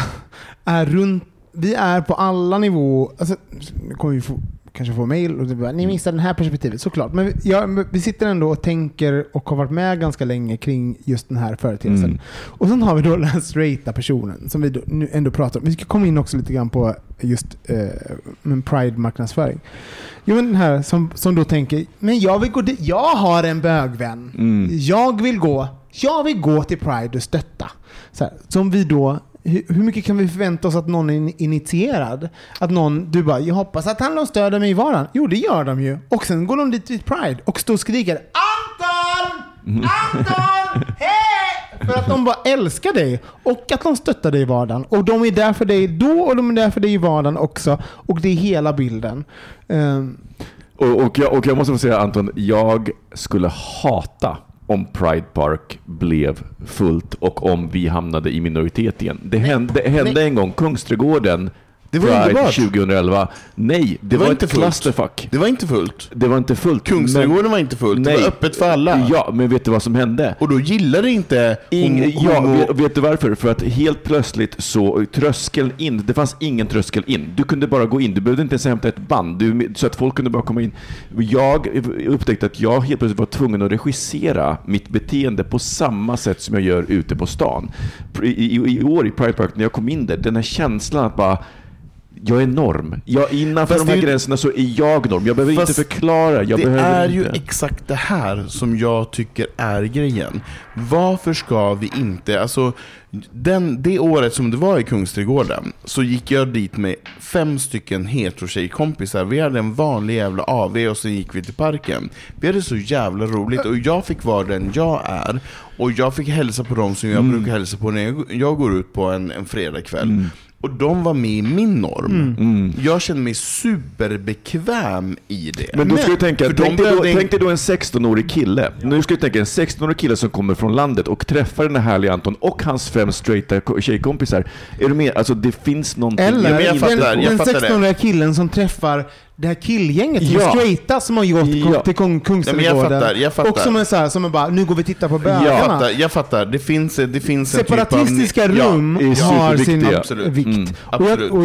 är runt, vi är på alla nivåer, alltså, nu kommer vi få, kanske få mail och det bara, ni missar det här perspektivet, såklart. Men vi, ja, vi sitter ändå och tänker och har varit med ganska länge kring just den här företeelsen. Mm. Och sen har vi då den här straighta personen som vi då, nu ändå pratar om. Vi ska komma in också lite grann på just eh, Pride-marknadsföring. Jo, men den här som, som då tänker, men jag vill gå dit. Jag har en bögvän. Mm. Jag vill gå. Jag vill gå till Pride och stötta. Så här, som vi då hur mycket kan vi förvänta oss att någon är in- initierad? Att någon, du bara, jag hoppas att han de stöder mig i vardagen. Jo, det gör de ju. Och sen går de dit till Pride och står och skriker Anton! Anton! Hej! För att de bara älskar dig och att de stöttar dig i vardagen. Och de är där för dig då och de är där för dig i vardagen också. Och det är hela bilden. Ehm, Och, och, jag, och jag måste få säga Anton, jag skulle hata om Pride Park blev fullt och om vi hamnade i minoritet igen. Det hände, det hände en gång, Kungsträdgården, Det var Pride underbart. 2011. Nej, det, var var, inte ett fullt. clusterfuck. Det var inte fullt. Det var inte fullt. Kungsträdgården var inte fullt. Det Nej. var öppet för alla. Ja, men vet du vad som hände? Och då gillade inte Ing, homo- ja, vet, vet du varför? För att helt plötsligt så, tröskeln in, det fanns ingen tröskel in. Du kunde bara gå in, du behövde inte ens hämta ett band, du, så att folk kunde bara komma in. Jag upptäckte att jag helt plötsligt var tvungen att regissera mitt beteende på samma sätt som jag gör ute på stan. I, i, i år i Pride Park, när jag kom in där, den här känslan att bara jag är norm. Jag, innanför Fast de här ju- gränserna så är jag norm. Jag behöver Fast inte förklara. Jag det behöver är ju inte. exakt det här som jag tycker är grejen. Varför ska vi inte, alltså den, det året som det var i Kungsträdgården så gick jag dit med fem stycken hetero-tjejkompisar. Vi hade en vanlig jävla AV och sen gick vi till parken. Vi hade så jävla roligt och jag fick vara den jag är. Och jag fick hälsa på dem som jag Mm. brukar hälsa på när jag, jag går ut på en, en fredagkväll. Och de var med i min norm. Mm. Jag kände mig superbekväm i det. Men då ska du tänka, tänk dig, då, inte- tänk dig då en 16-årig kille. Nu ska du tänka en 16-årig kille som kommer från landet och träffar den här härliga Anton och hans fem straighta ko- tjejkompisar. Är du med? Alltså det finns någonting... Eller men jag den, fattar, jag den det. 16-åriga killen som träffar det här killgänget som Ja. straighta som har gått Ja. till Kung, men jag Kungsträdgården. fattar, jag fattar. Och som är så här, som är bara, nu går vi och tittar på bögarna. Jag fattar, jag fattar. Det finns, det finns en Separatistiska typ av... rum är har sin. Absolut. vikt. Mm, och, jag, absolut. och,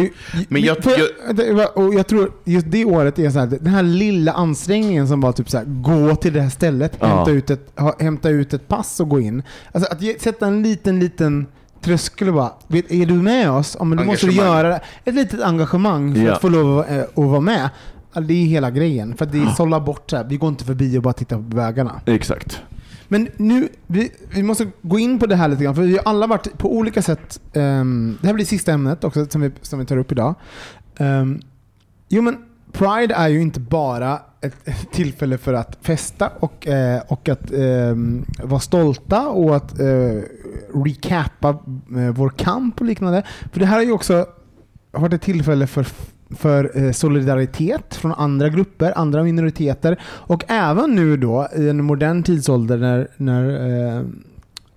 Men jag- och tror just det året är så här, den här lilla ansträngningen som var typ så här, gå till det här stället, Ja. hämta, ut ett, ha, hämta ut ett pass och gå in. Alltså att sätta en liten, liten tröskel och bara, vet, är du med oss? Ja, men då måste du göra det. ett litet engagemang för Ja. att få lov att, eh, att vara med. Det är hela grejen. För att det sållar bort så här, vi går inte förbi och bara tittar på vägarna. Exakt. Men nu, vi, vi måste gå in på det här lite grann, för vi har alla varit på olika sätt, ehm, det här blir sista ämnet också som vi, som vi tar upp idag. Um, jo men Pride är ju inte bara ett tillfälle för att festa och, eh, och att ehm, vara stolta och att eh, recapa eh, vår kamp och liknande. För det här har ju också varit ett tillfälle för för eh, solidaritet från andra grupper, andra minoriteter och även nu då i en modern tidsålder när, när ehm,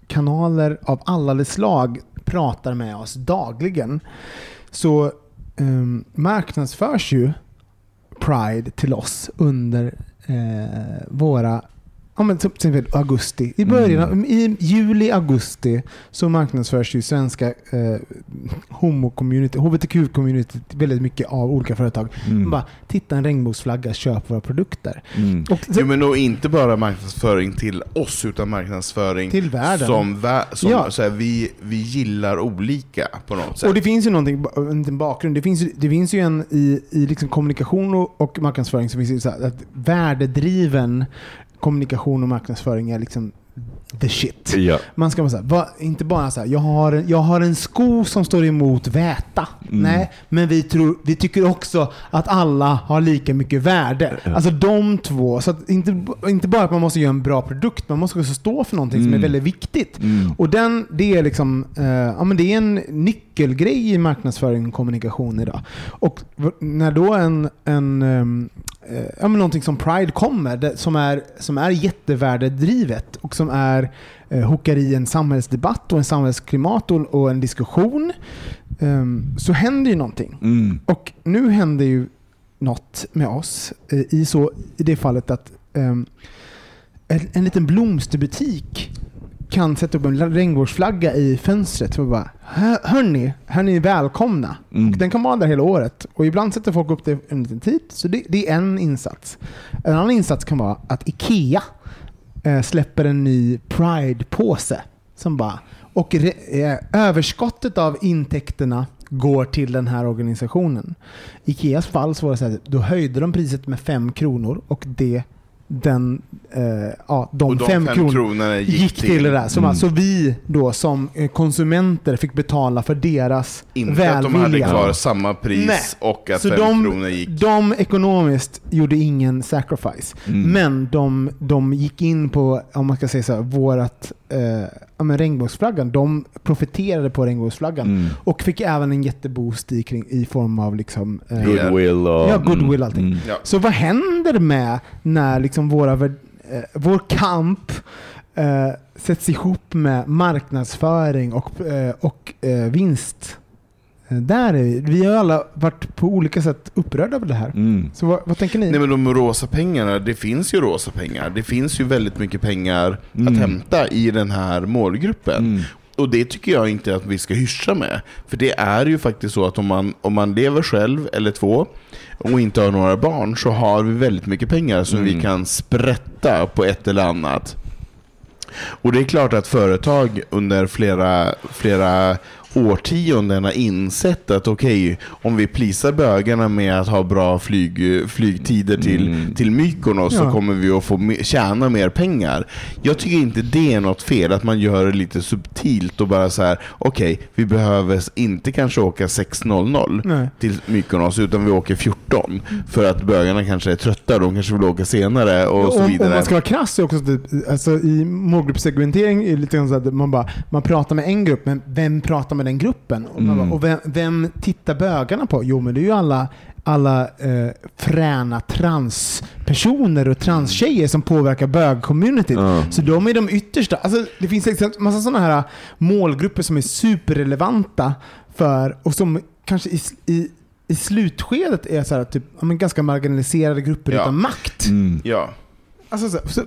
kanaler av alla de slag pratar med oss dagligen så ehm, marknadsförs ju Pride till oss under eh, våra Ja, men till exempel augusti. I början, av- i juli, augusti så marknadsförs ju svenska eh, homo-community, hbtq-community väldigt mycket av olika företag. Mm. Bara, titta en regnbågsflagga, köp våra produkter. Mm. Och Jo, men nog inte bara marknadsföring till oss, utan marknadsföring Till världen. som, vä- som Ja. så här, vi, vi gillar olika på något sätt. Och det finns ju någonting, en liten bakgrund. Det finns, ju- det finns ju en i, i liksom kommunikation och, och marknadsföring så finns så här att värdedriven kommunikation och marknadsföring är liksom the shit. Ja. Man ska vara så här, va, inte bara så här, jag har, en, jag har en sko som står emot väta. Mm. Nej, men vi, tror, vi tycker också att alla har lika mycket värde. Alltså de två. Så inte, inte bara att man måste göra en bra produkt, man måste också stå för någonting som är Mm. väldigt viktigt. Mm. Och den, det är liksom, eh, ja men det är en nyckelgrej i marknadsföring och kommunikation idag. Och när då en, en eh, ja men någonting som Pride kommer, det, som är, som är jättevärdedrivet och som är eh, hookar i en samhällsdebatt och en samhällsklimat och, och en diskussion, ehm, så händer ju någonting. Mm. Och nu händer ju något med oss eh, i, så, i det fallet att ehm, en, en liten blomsterbutik kan sätta upp en regnbågsflagga i fönstret och bara "Hör- Hörni, här är ni välkomna. Mm. Och den kan vara där hela året. Och ibland sätter folk upp det en liten tid. Så det, det är en insats. En annan insats kan vara att IKEA eh, släpper en ny Pride-påse. Som bara, och re, eh, överskottet av intäkterna går till den här organisationen. I Ikeas fall så var det så här, då höjde de priset med 5 kronor och det den, ja, de, de fem, fem kronor kronorna gick gick till, det där. Så, Mm. så vi då som eh, konsumenter fick betala för deras Inte att de hade välvilja. kvar samma pris Nej. och att Så fem de, kronor gick. de ekonomiskt gjorde ingen sacrifice. Mm. Men de, de gick in på, om man ska säga så här, vårat, eh, ja, men regnbågsflaggan. De profiterade på regnbågsflaggan. Mm. Och fick även en jätteboost i, kring, i form av liksom, eh, Goodwill och... Ja, goodwill Mm. allting. Mm. Ja. Så vad händer med när liksom våra, eh, vår kamp eh, sätts ihop med marknadsföring och, eh, och eh, vinst? Eh, där är vi. vi har alla varit på olika sätt upprörda över det här. Mm. Så vad, vad tänker ni? Nej men de rosa pengarna, det finns ju rosa pengar. Det finns ju väldigt mycket pengar Mm. att hämta i den här målgruppen. Mm. Och det tycker jag inte att vi ska hyscha med. För det är ju faktiskt så att om man, om man lever själv eller två och inte har några barn så har vi väldigt mycket pengar som Mm. vi kan sprätta på ett eller annat. Och det är klart att företag under flera, flera årtionden har insett att okej, om vi plisar bögarna med att ha bra flyg, flygtider till, Mm. till Mykonos så Ja. kommer vi att få tjäna mer pengar. Jag tycker inte det är något fel, att man gör det lite subtilt och bara så här: okej, vi behöver inte kanske åka 6.00 Nej. till Mykonos, utan vi åker 14. För att bögarna kanske är trötta, de kanske vill åka senare och så om, vidare. om man ska vara krass är också typ, alltså i målgruppssegmentering är det lite grann så att man, bara, man pratar med en grupp, men vem pratar med den gruppen? Och, Mm. bara, och vem, vem tittar bögarna på? Jo, men det är ju alla, alla eh, fräna transpersoner och transtjejer som påverkar bögcommunityt. Ja. Så de är de yttersta. Alltså, det finns en massa sådana här målgrupper som är superrelevanta för, och som kanske i, i i slutskedet är så här, typ, ganska marginaliserade grupper Ja. utan makt. Mm. Ja. Alltså, så, så,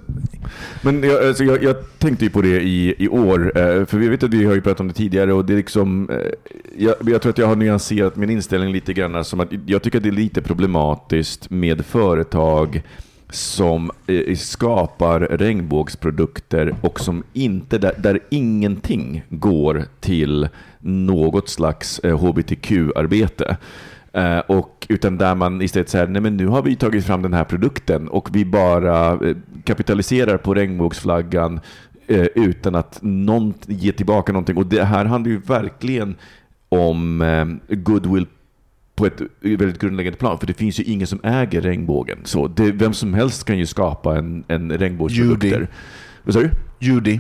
Men jag, alltså jag, jag tänkte ju på det i, i år, eh, för vi vet att vi har ju pratat om det tidigare och det är liksom, eh, jag, jag tror att jag har nyanserat min inställning lite grann alltså, som att jag tycker att det är lite problematiskt med företag som eh, skapar regnbågsprodukter och som inte, där, där ingenting går till något slags hbtq-arbete. Eh, och, utan där man istället säger, nej men nu har vi tagit fram den här produkten och vi bara eh, kapitaliserar på regnbågsflaggan eh, utan att någon ger tillbaka någonting. Och det här handlar ju verkligen om goodwill på ett väldigt grundläggande plan, för det finns ju ingen som äger regnbågen. Så det, vem som helst kan ju skapa en, en regnbågsprodukter. Judy. Vad sa du? Judy.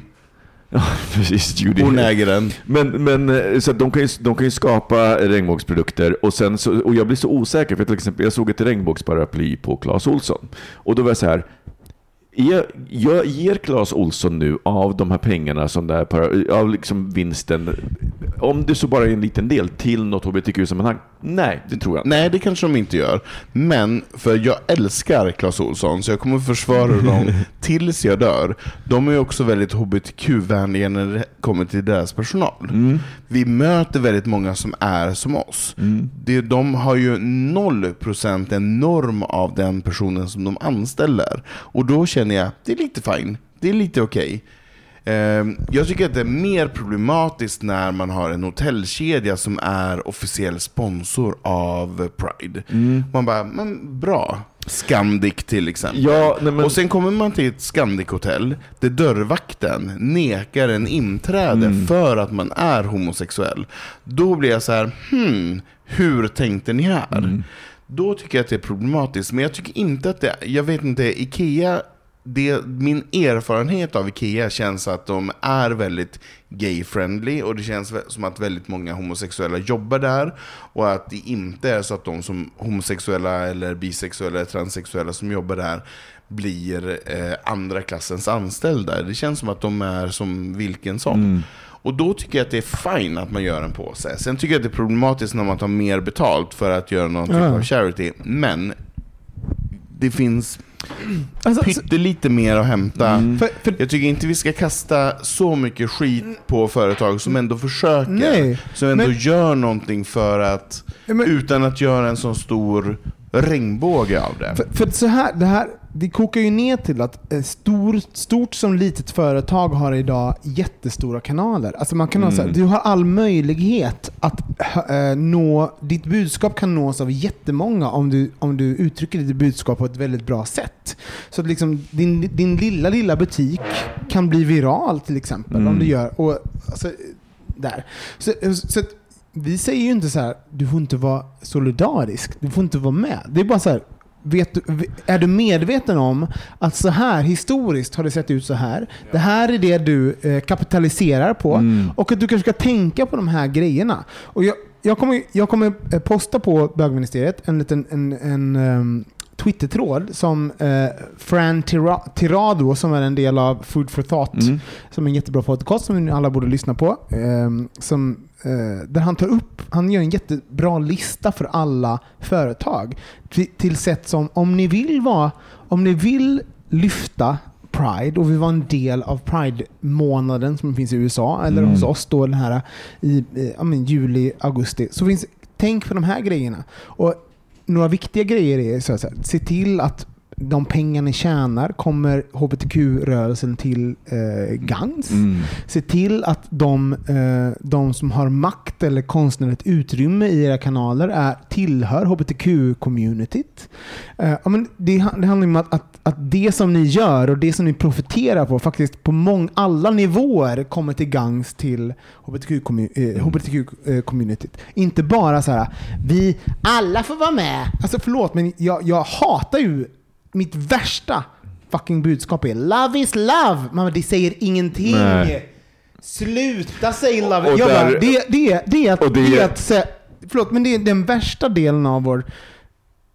Ja, precis. Judy. Hon äger den. Men, men eh, så de, kan ju, de kan ju skapa regnbågsprodukter och, sen så, och jag blir så osäker för till exempel jag såg ett regnbågsparaply på Clas Olsson och då var jag så här Ger, jag ger Clas Olsson nu av de här pengarna, som para- av liksom vinsten, om det så bara är en liten del, till något hbtq-sammanhang? Nej, det tror jag inte. Nej, det kanske de inte gör. Men, för jag älskar Clas Ohlson, så jag kommer försvara dem tills jag dör. De är också väldigt hbtq-vänliga när det kommer till deras personal. Vi möter väldigt många som är som oss. Det, de har ju 0% en norm av den personen som de anställer. Och då känner jag, det är lite fine. Det är lite okej. Ehm, Jag tycker att det är mer problematiskt när man har en hotellkedja som är officiell sponsor av Pride. Man bara, men bra. Scandic till exempel. Ja, nej, men- Och sen kommer man till ett Scandic-hotell där dörrvakten nekar en inträde för att man är homosexuell. Då blir jag så här, hmm, hur tänkte ni här? Då tycker jag att det är problematiskt, men jag tycker inte att det, jag vet inte, Ikea det, min erfarenhet av Ikea känns att de är väldigt gay-friendly och det känns som att väldigt många homosexuella jobbar där och att det inte är så att de som homosexuella eller bisexuella eller transsexuella som jobbar där blir eh, andra klassens anställda. Det känns som att de är som vilken som. Och då tycker jag att det är fine att man gör en påse. Sen tycker jag att det är problematiskt när man tar mer betalt för att göra någon typ av charity. Men det finns alltså, så, pyttelite mer att hämta. för, för, Jag tycker inte vi ska kasta så mycket skit på företag som ändå försöker. Nej, som ändå men- gör någonting för att, men- utan att göra en så stor regnbåge av det. För, för så här, det här det kokar ju ner till att eh, stor, stort som litet företag har idag jättestora kanaler. Alltså man kan ha så här, du har all möjlighet att nå, ditt budskap kan nås av jättemånga om du, om du uttrycker ditt budskap på ett väldigt bra sätt. Så att liksom din, din lilla, lilla butik kan bli viral till exempel. Om du gör, och, alltså, där. Så, så vi säger ju inte så här, du får inte vara solidarisk, du får inte vara med. Det är bara så här, vet är du medveten om att så här historiskt har det sett ut så här. Det här är det du eh, kapitaliserar på och att du kanske ska tänka på de här grejerna. Och jag, jag, kommer, jag kommer eh, posta på bögministeriet en liten en, en, ehm, Twittertråd som eh, Fran Tira- Tirado, som är en del av Food for Thought, som är en jättebra podcast som ni alla borde lyssna på. ehm, som, eh, där han tar upp, han gör en jättebra lista för alla företag. Till, till sätt som, om ni vill vara, om ni vill lyfta Pride och vi var en del av Pride-månaden som finns i USA, eller hos oss då den här i eh, ja, men juli, augusti. Så finns, tänk på de här grejerna. Och några viktiga grejer är så att säga, se till att de pengar ni tjänar kommer hbtq-rörelsen till eh, gagns. Se till att de, eh, de som har makt eller konstnärligt utrymme i era kanaler är, tillhör hbtq-communityt. Eh, ja, men det, det handlar om att, att, att det som ni gör och det som ni profiterar på faktiskt på mång, alla nivåer kommer till gagns till hbtq-commu- eh, hbtq-communityt. Inte bara så här, vi alla får vara med. Alltså förlåt, men jag, jag hatar ju mitt värsta fucking budskap är love is love. Men det säger ingenting. Nej. Sluta säga love. Och Jag där- bara, det, det, det och det- det är att säga, förlåt, men det är den värsta delen av vår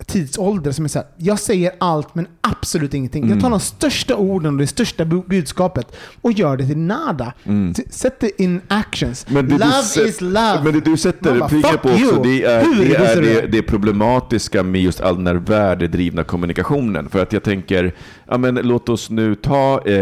tidsålder som är så här, jag säger allt men absolut ingenting. Mm. Jag tar de största orden och det största bu- budskapet och gör det till nada. S- Sätt det in actions. Mm. Det love is love. Men det du sätter "Fuck på också, you." det är, Hur det, är det? det problematiska med just all den här värdedrivna kommunikationen. För att jag tänker, ja men låt oss nu ta eh,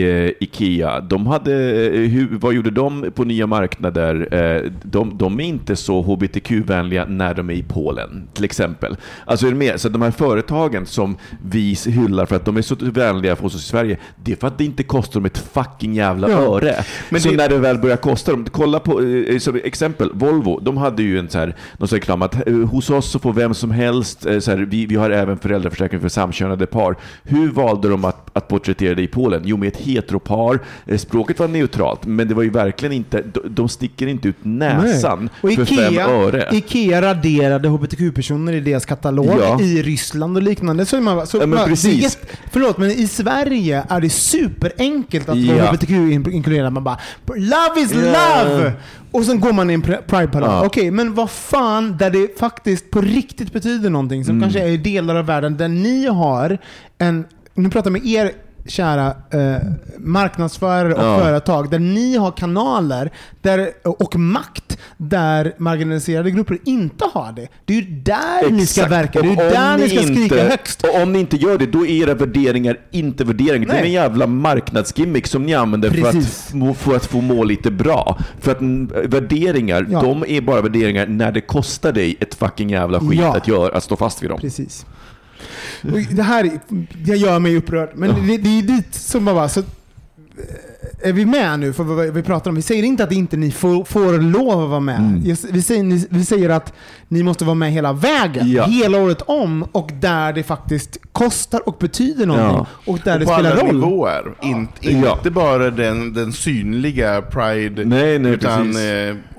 eh, Ikea. De hade, eh, hur, vad gjorde de på nya marknader? Eh, de, de är inte så hbtq-vänliga när de är i Polen, till exempel. Alltså är med? Så de här företagen som vi hyllar för att de är så vänliga för oss i Sverige, det är för att det inte kostar dem ett fucking jävla Ja. öre. Men så det- när det väl börjar kosta dem, kolla på, eh, som exempel, Volvo, de hade ju en så här, någon sån reklam att eh, hos oss så får vem som helst, eh, så här, vi, vi har även föräldraförsäkring för samkönade par. Hur valde de att, att porträttera det i Polen? Jo, med ett heteropar. Eh, Språket var neutralt, men det var ju verkligen inte, de, sticker inte ut näsan Och för fem Ikea, öre. Ikea raderade hbtq-personer i deras katalog Ja. i Ryssland och liknande. Så man, så Ja, men man, det precis. jätte- förlåt, men i Sverige är det superenkelt att vara Ja. hbtq-inkluderad. Man bara “Love is love!” Och sen går man i en pr- Pride-parad. Ja. Okej, men vad fan, där det faktiskt på riktigt betyder någonting, som Mm. kanske är i delar av världen där ni har en... Nu pratar jag med er kära eh, marknadsförare och Ja. företag, där ni har kanaler där, och makt där marginaliserade grupper inte har det. Det är ju där ni ska Exakt. verka, det är ju där ni ska skrika inte, högst. Och om ni inte gör det, då är era värderingar inte värderingar. Det är Nej. en jävla marknadsgimmick som ni använder för att, för att få må lite bra. För att värderingar, Ja. de är bara värderingar när det kostar dig ett fucking jävla skit Ja. att, göra, att stå fast vid dem. Precis. Och Det här det gör mig upprörd, men det, det är dit som man bara... Så, eh, är vi med nu för vad vi pratar om? Vi säger inte att inte ni får, får lov att vara med. Mm. Vi, säger, ni- vi säger att ni måste vara med hela vägen, Ja. hela året om och där det faktiskt kostar och betyder någonting. Ja. Och där det på spelar alla roll. nivåer. In, Ja. Inte bara den, den synliga Pride, Nej, nej, utan, precis.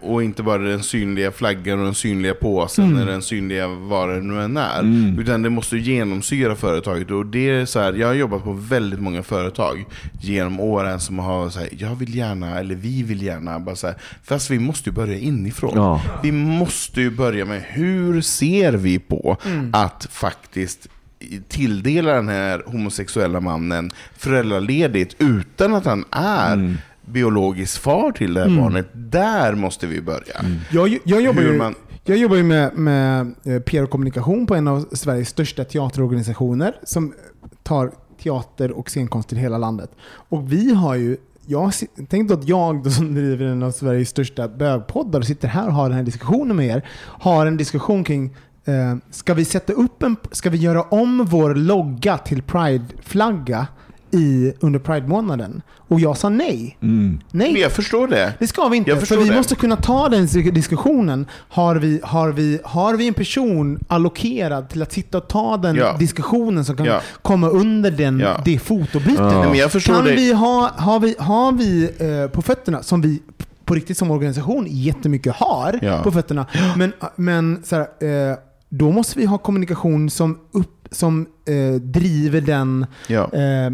Och inte bara den synliga flaggan och den synliga påsen Mm. eller den synliga vad det nu än är. Mm. Utan det måste ju genomsyra företaget. Och det är så här, jag har jobbat på väldigt många företag genom åren som har sagt jag vill gärna, eller vi vill gärna, bara så här, fast vi måste ju börja inifrån. Ja. Vi måste ju börja med hur ser vi på Mm. att faktiskt tilldela den här homosexuella mannen föräldraledigt utan att han är Mm. Biologisk far till det här barnet. Där måste vi börja. Jag, jag, jobbar ju, man- jag jobbar ju med, med eh, PR och kommunikation på en av Sveriges största teaterorganisationer som tar teater och scenkonst till hela landet. Och vi har ju jag tänk då att jag då som driver en av Sveriges största bögpoddar och sitter här och har den här diskussionen med er, har en diskussion kring eh, ska vi sätta upp en, ska vi göra om vår logga till Pride-flagga i, under Pride-månaden? Och jag sa nej. Mm. Nej. Men jag förstår det. Det ska vi inte, Jag för vi det. måste kunna ta den dis- diskussionen. Har vi, har, vi, har vi en person allokerad till att sitta och ta den Ja. diskussionen som kan Ja. komma under den, Ja. det fotobytet? Ja. Men jag förstår Kan det. vi ha, har vi, har vi eh, på fötterna, som vi på riktigt som organisation jättemycket har Ja. på fötterna, men, men så här, eh, då måste vi ha kommunikation som, upp, som eh, driver den Ja. eh,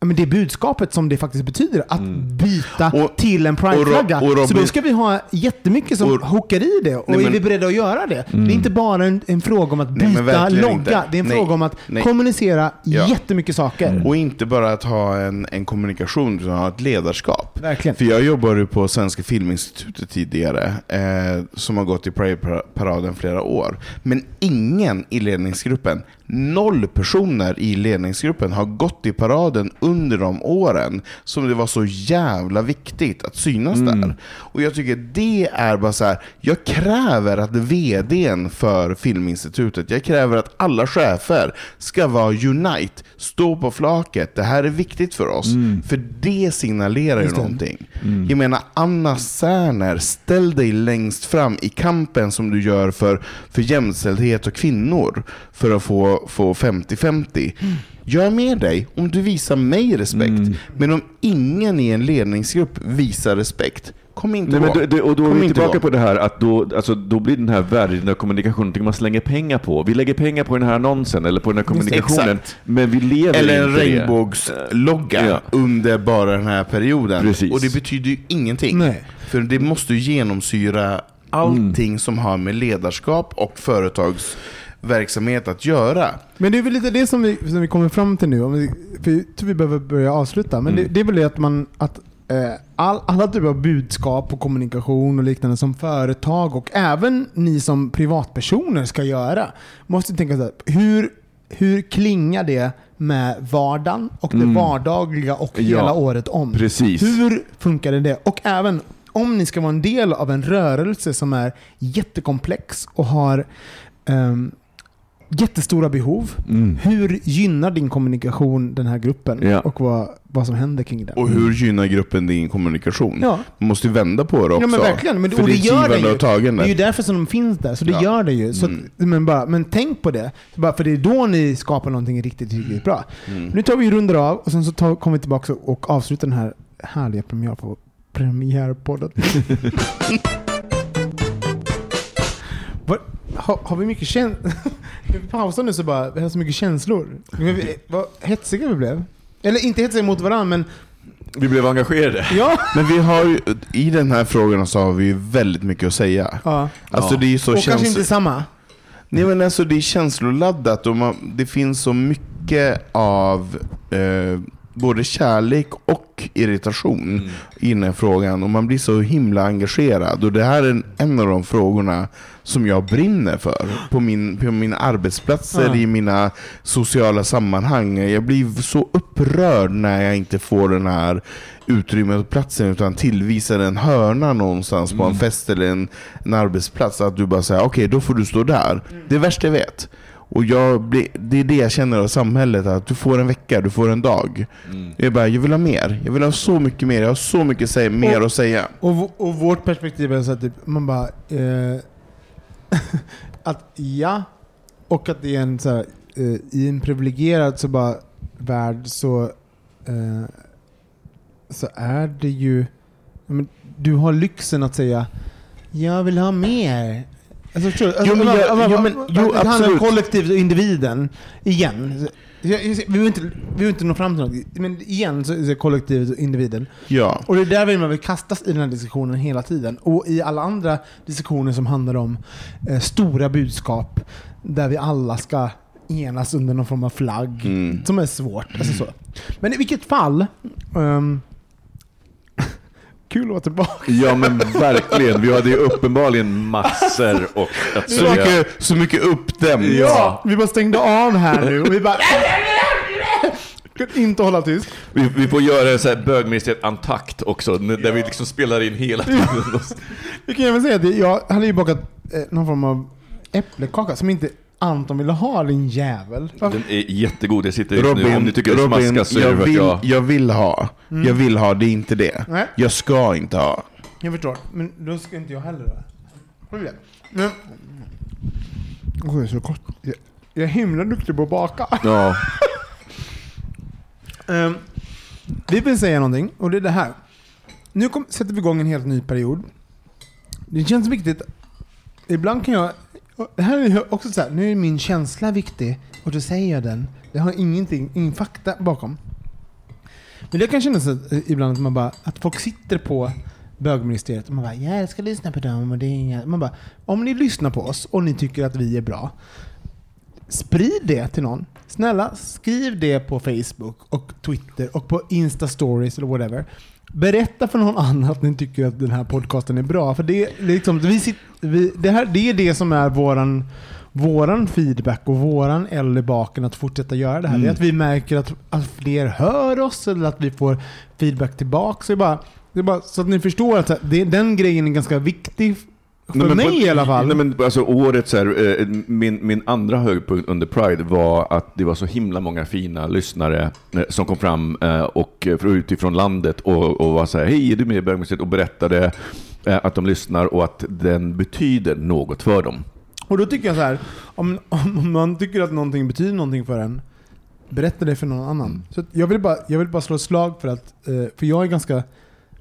men det budskapet som det faktiskt betyder att byta Mm. Och- till en prideflagga. Så då ska vi ha jättemycket som Och- hookar i det. Och Nej, är men- vi beredda att göra det? Det är inte bara en, en fråga om att Nej, byta verkligen logga. inte. Det är en Nej. fråga om att Nej. kommunicera Ja. jättemycket saker. Och inte bara att ha en, en kommunikation, utan ha ett ledarskap. Verkligen. För jag jobbade på Svenska Filminstitutet tidigare, eh, som har gått i Pride-paraden flera år. Men ingen i ledningsgruppen, noll personer i ledningsgruppen har gått i paraden under de åren som det var så jävla viktigt att synas där. Och jag tycker det är bara så här. jag kräver att vdn för Filminstitutet, jag kräver att alla chefer ska vara unite, stå på flaket, det här är viktigt för oss. För det signalerar ju någonting. Jag menar, Anna Särner, ställ dig längst fram i kampen som du gör för, för jämställdhet och kvinnor för att få, få 50-50. Jag är med dig om du visar mig respekt. Men om ingen i en ledningsgrupp visar respekt, kom inte Nej, då, det, och då är Kom vi inte tillbaka på det här att då, alltså, då blir den här värden kommunikationen någonting man slänger pengar på. Vi lägger pengar på den här annonsen eller på den här kommunikationen, Exakt. men vi lever Eller en regnbågslogga Ja. under bara den här perioden. Precis. Och det betyder ju ingenting. Nej. För det måste ju genomsyra allting som har med ledarskap och verksamhet att göra. Men det är väl lite det som vi, som vi kommer fram till nu. Om vi, för jag tror vi behöver börja avsluta. Men Mm. det, det är väl det att man... Att, eh, all, alla typer av budskap och kommunikation och liknande som företag och även ni som privatpersoner ska göra. Måste tänka så här, hur, hur klingar det med vardagen och det Mm. vardagliga och Ja, hela året om? Precis. Hur funkar det? Och även om ni ska vara en del av en rörelse som är jättekomplex och har ehm, jättestora behov. Mm. Hur gynnar din kommunikation den här gruppen Ja. och vad, vad som händer kring den? Och hur gynnar gruppen din kommunikation? Ja. Man måste ju vända på det också. Ja men verkligen. Men, För och det, det gör det ju. och tagande. Det är ju därför som de finns där. Så det Ja. gör det ju. Så att, Mm. men, bara, men tänk på det. Bara, för det är då ni skapar någonting riktigt, riktigt bra. Mm. Nu tar vi rundar av och sen så tar, kommer vi tillbaka och avslutar den här härliga premiär på premiärpodden. Har, har vi mycket känslor? Vi pausa nu så bara, vi har så mycket känslor. Vi- vi- Vad hetsiga vi blev. Eller inte hetsiga mot varandra men Vi blev engagerade. ja. Men vi har ju, i den här frågan så har vi ju väldigt mycket att säga. ja. Alltså Ja. det är ju så Och kanske käns- inte samma. Nej men alltså det är känsloladdat och man, det finns så mycket av eh, både kärlek och irritation Mm. i den här frågan och man blir så himla engagerad och det här är en, av de frågorna som jag brinner för på, min, på mina arbetsplatser, Ja. i mina sociala sammanhang. Jag blir så upprörd när jag inte får den här utrymmet och platsen utan tillvisar en hörna någonstans på en fest eller en, en arbetsplats. Att du bara säger okej då får du stå där. Det är värst jag vet. Och jag blir, det är det jag känner av samhället, att du får en vecka, du får en dag. Mm. Jag bara, jag vill ha mer. Jag vill ha så mycket mer. Jag har så mycket säga, mer Och- att säga. Och, och vårt perspektiv är så att typ, man bara... Eh, att ja, och att det är en så här, eh, i en privilegierad så bara, värld så, eh, så är det ju... Men, du har lyxen att säga jag vill ha mer. Alltså, förstår du? Alltså, Jo, men vad- jag- vad- jo, men- vad- jo, det handlar om kollektivet och individen. Igen. Jag- jag- Vi vill inte, vi vill inte nå fram till något. Men igen så är det kollektivet och individen. Ja. Och det är där vill man vill kastas i den här diskussionen hela tiden. Och i alla andra diskussioner som handlar om eh, stora budskap där vi alla ska enas under någon form av flagg. Mm. Som är svårt. Alltså så. Men i vilket fall... ehm, kul att vara tillbaka. Ja men verkligen, vi hade ju uppenbarligen massor och att Så mycket, så mycket uppdämt. Ja. Vi bara stängde av här nu och vi bara... Inte hålla tyst. Vi, vi får göra en sån här bögministeriet antakt också, där vi liksom spelar in hela tiden. Vi kan även säga att jag hade ju bakat eh, någon form av äpplekaka som inte Anton ville ha, din jävel. Den är jättegod, jag sitter just nu. Robin, Om ni tycker det Robin smaskas så är jag, det för vill, jag... jag vill ha. Jag vill ha, det är inte det. Nej. Jag ska inte ha. Jag förstår, men då ska inte jag heller det? Men... Oj, det är så gott. Jag, jag är himla duktig på att baka. Ja. Ehm, vi vill säga någonting, och det är det här. Nu kom, sätter vi igång en helt ny period. Det känns viktigt. Ibland kan jag... Det här är också så här, nu är min känsla viktig och då säger jag den. Det har ingenting, ingen fakta bakom. Men det kan kännas att, eh, ibland att man bara, att folk sitter på bögministeriet och man bara ja, jag ska lyssna på dem och det är inga... Man bara, om ni lyssnar på oss och ni tycker att vi är bra, sprid det till någon. Snälla, skriv det på Facebook och Twitter och på Insta-stories eller whatever. Berätta för någon annan att ni tycker att den här podcasten är bra. För det, är liksom, vi sit, vi, det, här, det är det som är våran, våran feedback och våran eld i baken att fortsätta göra det här. Det är att vi märker att, att fler hör oss eller att vi får feedback tillbaka. Så, det är bara, bara, så att ni förstår att det, den grejen är ganska viktig för Nej, mig på- i alla fall. Nej, men alltså, året, så här, eh, min, min andra höjdpunkt under Pride var att det var så himla många fina lyssnare eh, som kom fram eh, och från- utifrån landet och, och var så här, hej är du med i Bögmuseet? Och berättade att de lyssnar och att den betyder något för dem. Och då tycker jag så här, om, om man tycker att någonting betyder någonting för en, berätta det för någon annan. Så att jag, vill bara, jag vill bara slå ett slag för att, för jag är ganska,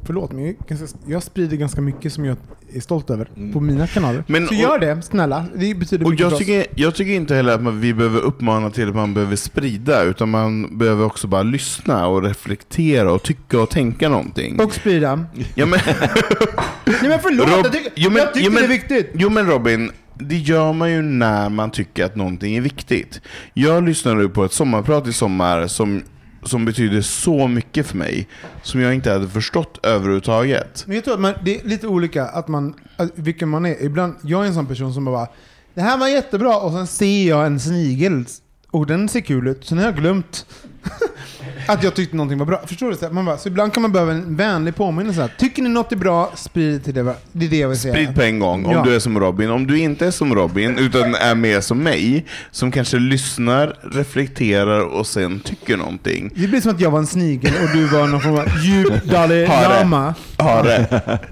förlåt men jag, är ganska, jag sprider ganska mycket som jag är stolt över på mina kanaler. Men- så och- gör det, snälla. Det betyder Och mycket jag för oss. tycker, jag tycker inte heller att man, vi behöver uppmana till att man behöver sprida, utan man behöver också bara lyssna och reflektera och tycka och tänka någonting. Och sprida. Ja, men, Nej men förlåt, Rob- jag tycker, jo, men- jag tycker jo, men- det är viktigt. Jo men Robin, det gör man ju när man tycker att någonting är viktigt. Jag lyssnade på ett sommarprat i sommar som, som betyder så mycket för mig, som jag inte hade förstått överhuvudtaget. Men jag tror att man, det är lite olika att man, att vilken man är. Ibland, jag är en sån person som bara det här var jättebra och sen ser jag en snigel och den ser kul ut. Sen har jag glömt att jag tyckte någonting var bra. Förstår du? Så, man bara, så ibland kan man behöva en vänlig påminnelse. här. Tycker ni något är bra, sprid det till det. Det är det jag vill säga. Sprid på en gång om Ja. du är som Robin. Om du inte är som Robin, utan är mer som mig, som kanske lyssnar, reflekterar och sen tycker någonting. Det blir som att jag var en snigel och du var någon form av djup Dalai. Lama. Hare.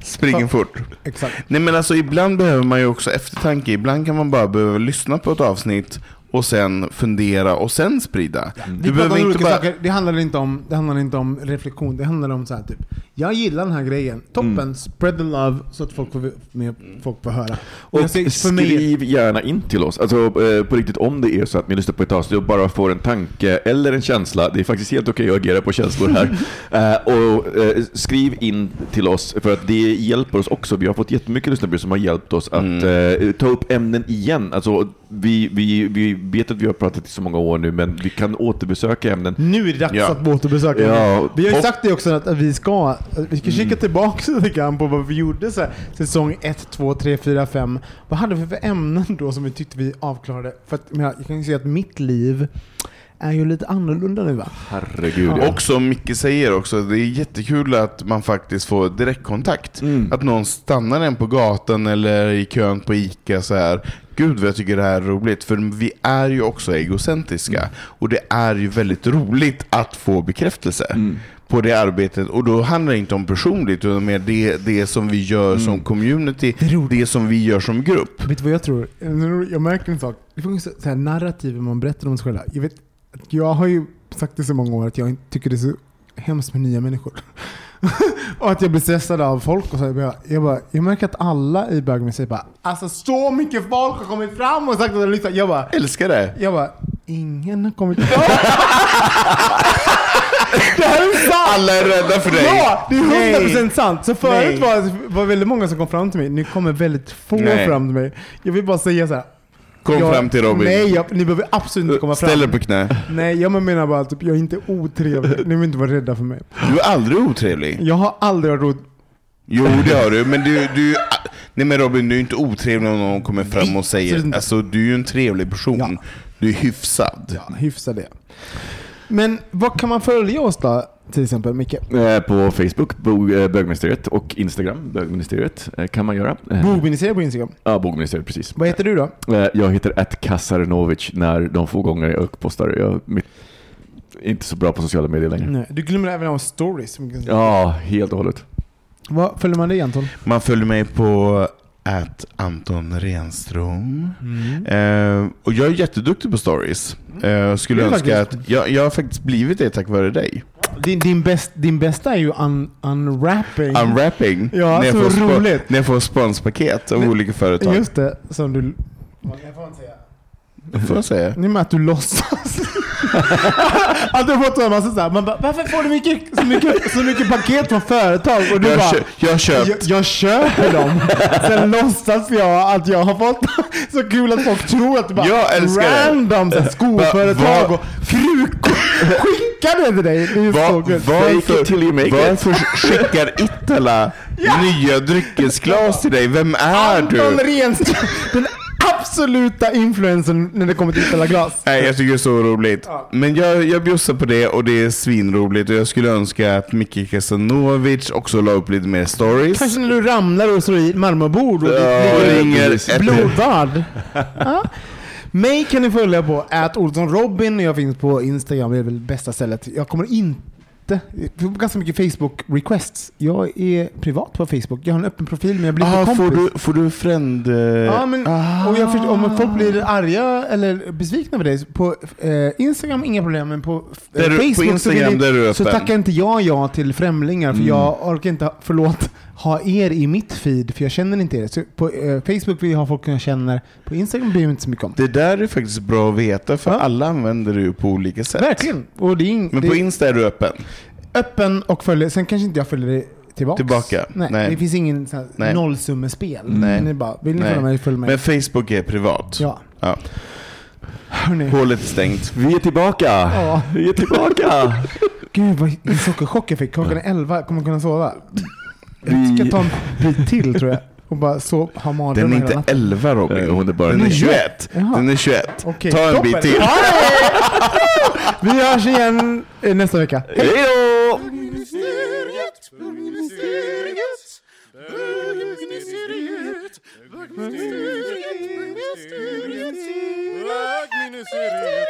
Springer fort. Exakt. Nej men alltså ibland behöver man ju också eftertanke. Ibland kan man bara behöva lyssna på ett avsnitt och sen fundera och sen sprida. Vi Du behöver inte bara... saker. Det handlar, inte om, det handlar inte om reflektion. Det handlar om så här typ. Jag gillar den här grejen. Toppen. Mm. Spread the love så att folk får, med, folk får höra. Och Och jag ser- för mig- skriv gärna in till oss. Alltså eh, på riktigt, om det är så att ni lyssnar på ett avsnitt och bara får en tanke eller en känsla. Det är faktiskt helt okej att agera på känslor här. Eh, och eh, skriv in till oss för att det hjälper oss också. Vi har fått jättemycket lyssnarbrev som har hjälpt oss att Mm. ta upp ämnen igen. Alltså, vi, vi, vi vet att vi har pratat i så många år nu, men vi kan återbesöka ämnen. Nu är det dags Ja. att återbesöka. Ja, vi har ju och- sagt det också att vi ska, vi ska kika tillbaka lite grann på vad vi gjorde så här, säsong 1, 2, 3, 4, 5. Vad hade vi för ämnen då som vi tyckte vi avklarade? För att, jag, kan ju säga att mitt liv är ju lite annorlunda nu va? Herregud. Och som Micke säger också, det är jättekul att man faktiskt får direktkontakt. Mm. Att någon stannar en på gatan eller i kön på ICA så här. Gud vad jag tycker det här är roligt. För vi är ju också egocentriska. Och det är ju väldigt roligt att få bekräftelse. Mm. På det arbetet. Och då handlar det inte om personligt, utan mer det, det som vi gör som community, det som vi gör som grupp. Vet du vad jag tror? Jag märker en sak. Det finns så här narrativ man berättar om sig själva. Jag, vet, jag har ju sagt det så många år att jag inte tycker det är så hemskt med nya människor. och att jag blir stressad av folk och så. Jag, bara, jag, bara, jag märker att alla i bögmen säger bara Alltså så mycket folk har kommit fram och sagt att de lyssnar. Jag bara Älskar det. Jag bara, ingen har kommit fram. det här är sant! Alla är rädda för dig. Ja, det är Nej. 100% sant. Så Nej. förut var var väldigt många som kom fram till mig. Nu kommer väldigt få Nej. fram till mig. Jag vill bara säga så här. Kom jag, fram till Robin. Nej, jag, ni behöver absolut inte komma fram. Ställ dig på knä. Nej, jag menar bara att typ, jag är inte otrevlig. Ni behöver inte vara rädda för mig. Du är aldrig otrevlig. Jag har aldrig varit. Jo, det har du. Men du, du nej men Robin, du är inte otrevlig om någon kommer fram och säger... Alltså, du är ju en trevlig person. Du är hyfsad. Ja, hyfsa det. Men vad kan man följa oss då? Till exempel Micke? Eh, På Facebook, Bo- eh, Bögministeriet, och Instagram, Bögministeriet, eh, kan man göra. Bogministeriet på Instagram. Ja, Bogministeriet, precis. Vad heter du då? Jag heter att Kasarinovic när de få gånger jag postar. Jag mitt, inte så bra på sociala medier längre. Nej, du glömmer även av stories. Ja, helt och hållet. Vad följer man dig Anton? Man följer mig på att Anton Renström. Eh, och jag är jätteduktig på stories. Eh, skulle är önska faktiskt- att jag, jag har faktiskt blivit det tack vare dig. Din, din, bäst, din bästa är ju un, unwrapping. Unwrapping. Ja, när, jag så roligt. när jag får sponspaket av Men- olika företag. Just det, som du... Jag får inte säga. Det får jag säga. Nej men att du låtsas. att du har fått en massa såhär, man bara, varför får du mycket, så, mycket, så mycket paket från företag? Och du Jag, bara, kö- jag köpt. jag, jag köper dem. Sen låtsas jag att jag har fått så kul att folk tror att du bara Jag älskar det. random så här, skoföretag och krukor skickar det till dig. Det är så Var, you make varför, varför skickar Ittala nya dryckesglas till dig? Vem är Anton du? Renström, absoluta influensen när det kommer till Stella Glas. Nej, jag tycker det är så roligt. Men jag, jag bjussar på det och det är svinroligt. Och jag skulle önska att Micke Kasanovic också la upp lite mer stories. Kanske när du ramlar och slår i marmorbord och Ja, och ringer blodbad. ja. Mig kan ni följa på Olsson Robin. Jag finns på Instagram, det är väl bästa stället. Jag kommer inte... Jag får ganska mycket Facebook-requests. Jag är privat på Facebook. Jag har en öppen profil men jag blir Ah, inte får, kompis. du, får du friend... eh, Ja, men, ah. och jag förstår, om folk blir arga eller besvikna på dig, på eh, Instagram inga problem, men på, eh, du- på Facebook Instagram, så, så tackar inte jag ja till främlingar, för Mm. jag orkar inte, förlåt, ha er i mitt feed, för jag känner inte er. Så på eh, Facebook vill jag ha folk jag känner, på Instagram bryr jag mig inte så mycket om. Det där är faktiskt bra att veta, för Ja. alla använder det ju på olika sätt. Verkligen! Och det är Men det på Insta är du öppen. Öppen och följer, sen kanske inte jag följer dig tillbaka. Tillbaka? Nej, Nej. det finns ingen sån här Nej. nollsummespel. Nej. Ni bara, vill ni Nej. följa mig, följ mig. Men Facebook är privat. Ja. ja. Hörni. Hålet är stängt. Vi är tillbaka! Ja. Vi är tillbaka! Gud vad en sockerchock jag fick. Klockan är 11, kommer jag kunna sova? Vi- Jag ska ta en bit till tror jag. Och bara så, ha Den mardrömmar är hela inte natten. 11 Robin, hon är bara den är Nej. 21. Jaha. Den är 21. Okej, Ta en toppen. bit till. Vi hörs igen eh, nästa vecka. Hej då! Bro. Bögministeriet, bögministeriet, bögministeriet, bögministeriet, bögministeriet, bögministeriet.